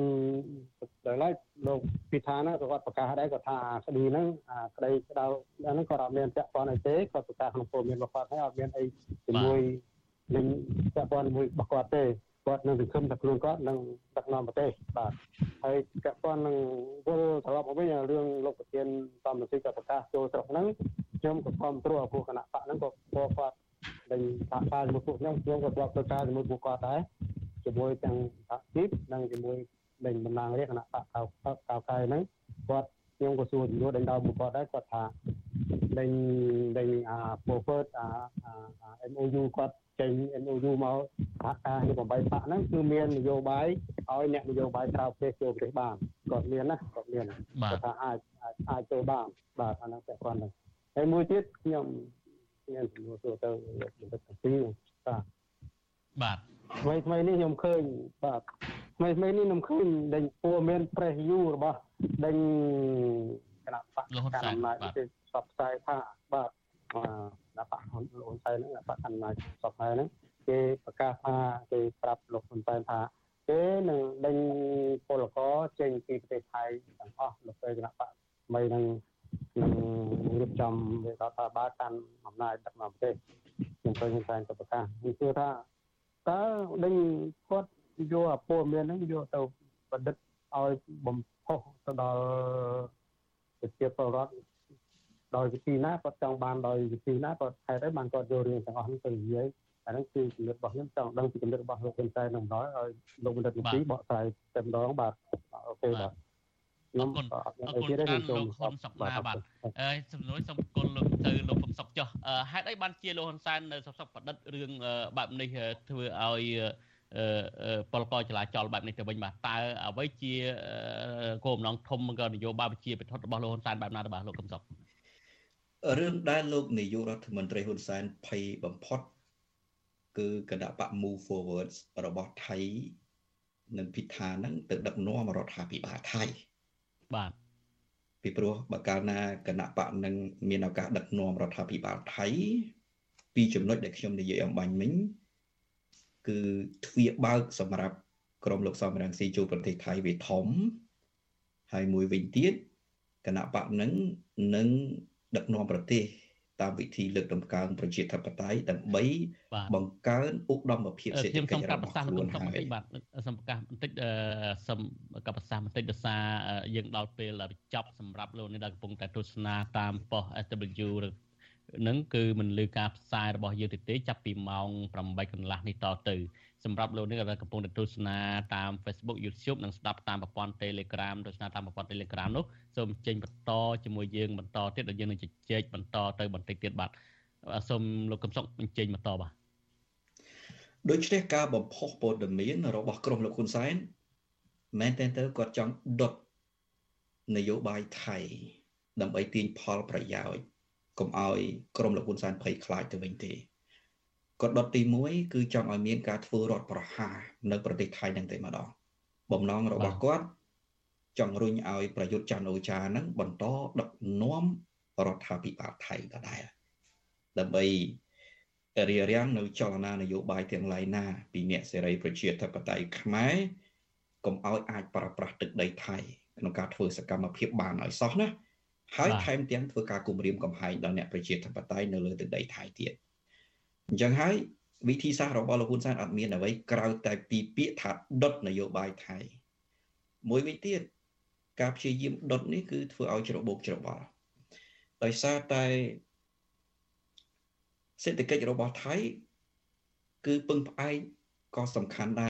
ដល់ឡែកលោកពិថាហ្នឹងក៏គាត់ប្រកាសដែរគាត់ថាក្តីហ្នឹងអាក្តីក្តៅហ្នឹងគាត់អត់មានពាក់ព័ន្ធអីទេគាត់ប្រកាសក្នុងពលមានរបស់គាត់ហើយអត់មានអីជាមួយនឹងពាក់ព័ន្ធជាមួយរបស់គាត់ទេគាត់នឹងសង្ឃឹមថាខ្លួនគាត់នឹងដឹកនាំប្រទេសបាទហើយពាក់ព័ន្ធនឹងវិលត្រឡប់មកវិញរឿងលោកប្រធានតំណស៊ីក៏ប្រកាសចូលស្រុកហ្នឹងខ្ញុំក៏គ្រប់គ្រងពួកគណៈបកហ្នឹងក៏ពួកគាត់ដែលសហការជាមួយពួកខ្ញុំខ្ញុំក៏ធ្លាប់ធ្វើការជាមួយពួកគាត់ដែរ ជាមួយទាំងសហជីពនិងជាមួយដែលតំណាងរាជគណៈបកកៅកៅកៅហ្នឹងគាត់ខ្ញុំក៏សួរចំនួនដេញដល់ពួកគាត់ដែរគាត់ថាដេញដេញអា preferred អា MOU គាត់ចេញ MOU មកសហការនេះ8បកហ្នឹងគឺមាននយោបាយឲ្យអ្នកនយោបាយក្រៅប្រទេសចូលប្រទេសបានគាត់មានណាគាត់មានគាត់ថាអាចអាចអាចចូលបានបាទអាហ្នឹងពាក់ព័ន្ធហ្នឹងហើយមួយទៀតខ្ញុំមានចំនួនសួរទៅលោកបណ្ឌិតទាំងពីរបាទបាទ ថ្មីថ្មីនេះខ្ញុំឃើញបាទថ្មីថ្មីនេះខ្ញុំឃើញដេញពួរមាន press you របស់ដេញគណៈបកកណ្ដាលអំណាចគេផ្សព្វផ្សាយថាបាទគណៈបកហ៊ុនលោកហ៊ុនសែនហ្នឹងគណៈបកកណ្ដាលផ្សព្វផ្សាយហ្នឹងគេប្រកាសថាគេប្រាប់លោកហ៊ុនសែនថាគេនឹងដេញពលករចេញពីប្រទេសថៃទាំងអស់នៅពេលគណៈបកថ្មីនឹងនឹងរៀបចំវិរដ្ឋាភិបាលកាន់អំណាចដឹកនាំប្រទេសខ្ញុំឃើញហ៊ុនសែនក៏ប្រកាសខ្ញុំជឿថា តើដេញគាត់យកអាពលមានហ្នឹងយកទៅប្រឌិតឲ្យបំផុសទៅដល់ប្រជាពលរដ្ឋដោយវិធីណាគាត់ចង់បានដោយវិធីណាគាត់ហេតុអីបានគាត់យករឿងទាំងអស់នេះទៅនិយាយអាហ្នឹងគឺគំនិតរបស់ខ្ញុំចង់ដឹងពីគំនិតរបស់លោកហ៊ុនសែននឹងដល់ឲ្យលោកបណ្ឌិតវិធីបកស្រាយតែម្ដងបាទអូខេបាទ ខ្ញុំអត់មានអីទៀតទេខ្ញុំសូមហ៊ុនសុកណាបាទអើយសំណួរសូមគុណលោកទៅលោកកំសុកចុះហេតុអីបានជាលោកហ៊ុនសែននៅសុកសុកប្រឌិតរឿងបែបនេះធ្វើឲ្យពលករចលាចលបែបនេះទៅវិញបាទតើអ្វីជាគោលបំណងធំក៏នយោបាយវិជាពិធរបស់លោកហ៊ុនសែនបែបណាទៅបាទលោកកំសុករឿងដែលលោកនាយករដ្ឋមន្ត្រីហ៊ុនសែនភ័យបំផុត គឺគណៈបក Move Forward របស់ថៃនិងពិថានឹងទៅដឹកនាំរដ្ឋាភិបាលថៃ បាទពីព្រោះបើកាលណាគណៈបកនឹងមានឱកាសដឹកនាំរដ្ឋាភិបាលថៃពីចំណុចដែលខ្ញុំនិយាយអំបញ្ញមិញគឺទ្វារបើកសម្រាប់ក្រមលោកសំរងស៊ីចូលប្រទេសថៃវាធំហើយមួយវិញទៀតគណៈបកនឹងនឹងដឹកនាំប្រទេស តាមវិធីលើកតម្កើងប្រជាធិបតេយ្យដើម្បីបង្កើនឧត្តមភាពសេដ្ឋកិច្ចរបស់ខ្លួនហើយបាទសូមប្រកាសបន្តិចសូមកបសាសបន្តិចដោយសារយើងដល់ពេលបញ្ចប់សម្រាប់លោកនេះដែលកំពុងតែទស្សនាតាមប៉ុស SW នឹងគឺមិនលឺការផ្សាយរបស់យើងទេចាប់ពីម៉ោង8កន្លះនេះតទៅ សម្រាប់លោកនេះក៏កំពុងតែទស្សនាតាម Facebook YouTube និងស្ដាប់តាមប្រព័ន្ធ Telegram ទស្សនាតាមប្រព័ន្ធ Telegram នោះសូមចេញបន្តជាមួយយើងបន្តទៀតដល់យើងនឹងជជែកបន្តទៅបន្តិចទៀតបាទសូមលោកកំសុកបញ្ចេញបន្តបាទដូច្នេះការបំផុសព័ត៌មានរបស់ក្រុមលោកហ៊ុនសែនមែនតើទៅគាត់ចង់ដុតនយោបាយថៃដើម្បីទាញផលប្រយោជន៍កុំឲ្យក្រុមលោកហ៊ុនសែនភ័យខ្លាចទៅវិញទេ គាត់ដុតទី1គឺចង់ឲ្យមានការធ្វើរដ្ឋប្រហារនៅប្រទេសថៃនឹងតែម្ដងបំណងរបស់គាត់ចង់រុញឲ្យប្រយុទ្ធច័ន្ទអូចានឹងបន្តដឹកនាំរដ្ឋាភិបាលថៃដដែលដើម្បីរារាំងនៅចលនានយោបាយទាំងឡាយណា ពីអ្នកសេរីប្រជាធិបតេយ្យខ្មែរកុំឲ្យអាចប្រើប្រាស់ទឹកដីថៃក្នុងការធ្វើសកម្មភាពបានឲ្យសោះណាហើយថែមទាំងធ្វើការគម្រាមកំហែងដល់អ្នកប្រជាធិបតេយ្យនៅលើទឹកដីថៃទៀត អញ្ចឹងហើយវិធីសាស្ត្ររបស់លោកហ៊ុនសែនអត់មានអ្វីក្រៅតែពីពាក្យថាដុតនយោបាយថៃមួយវិញទៀតការព្យាយាមដុតនេះគឺធ្វើឲ្យច្របូកច្របល់ដោយសារតែសេដ្ឋកិច្ចរបស់ថៃគឺពឹងផ្អែកក៏សំខាន់ដែរ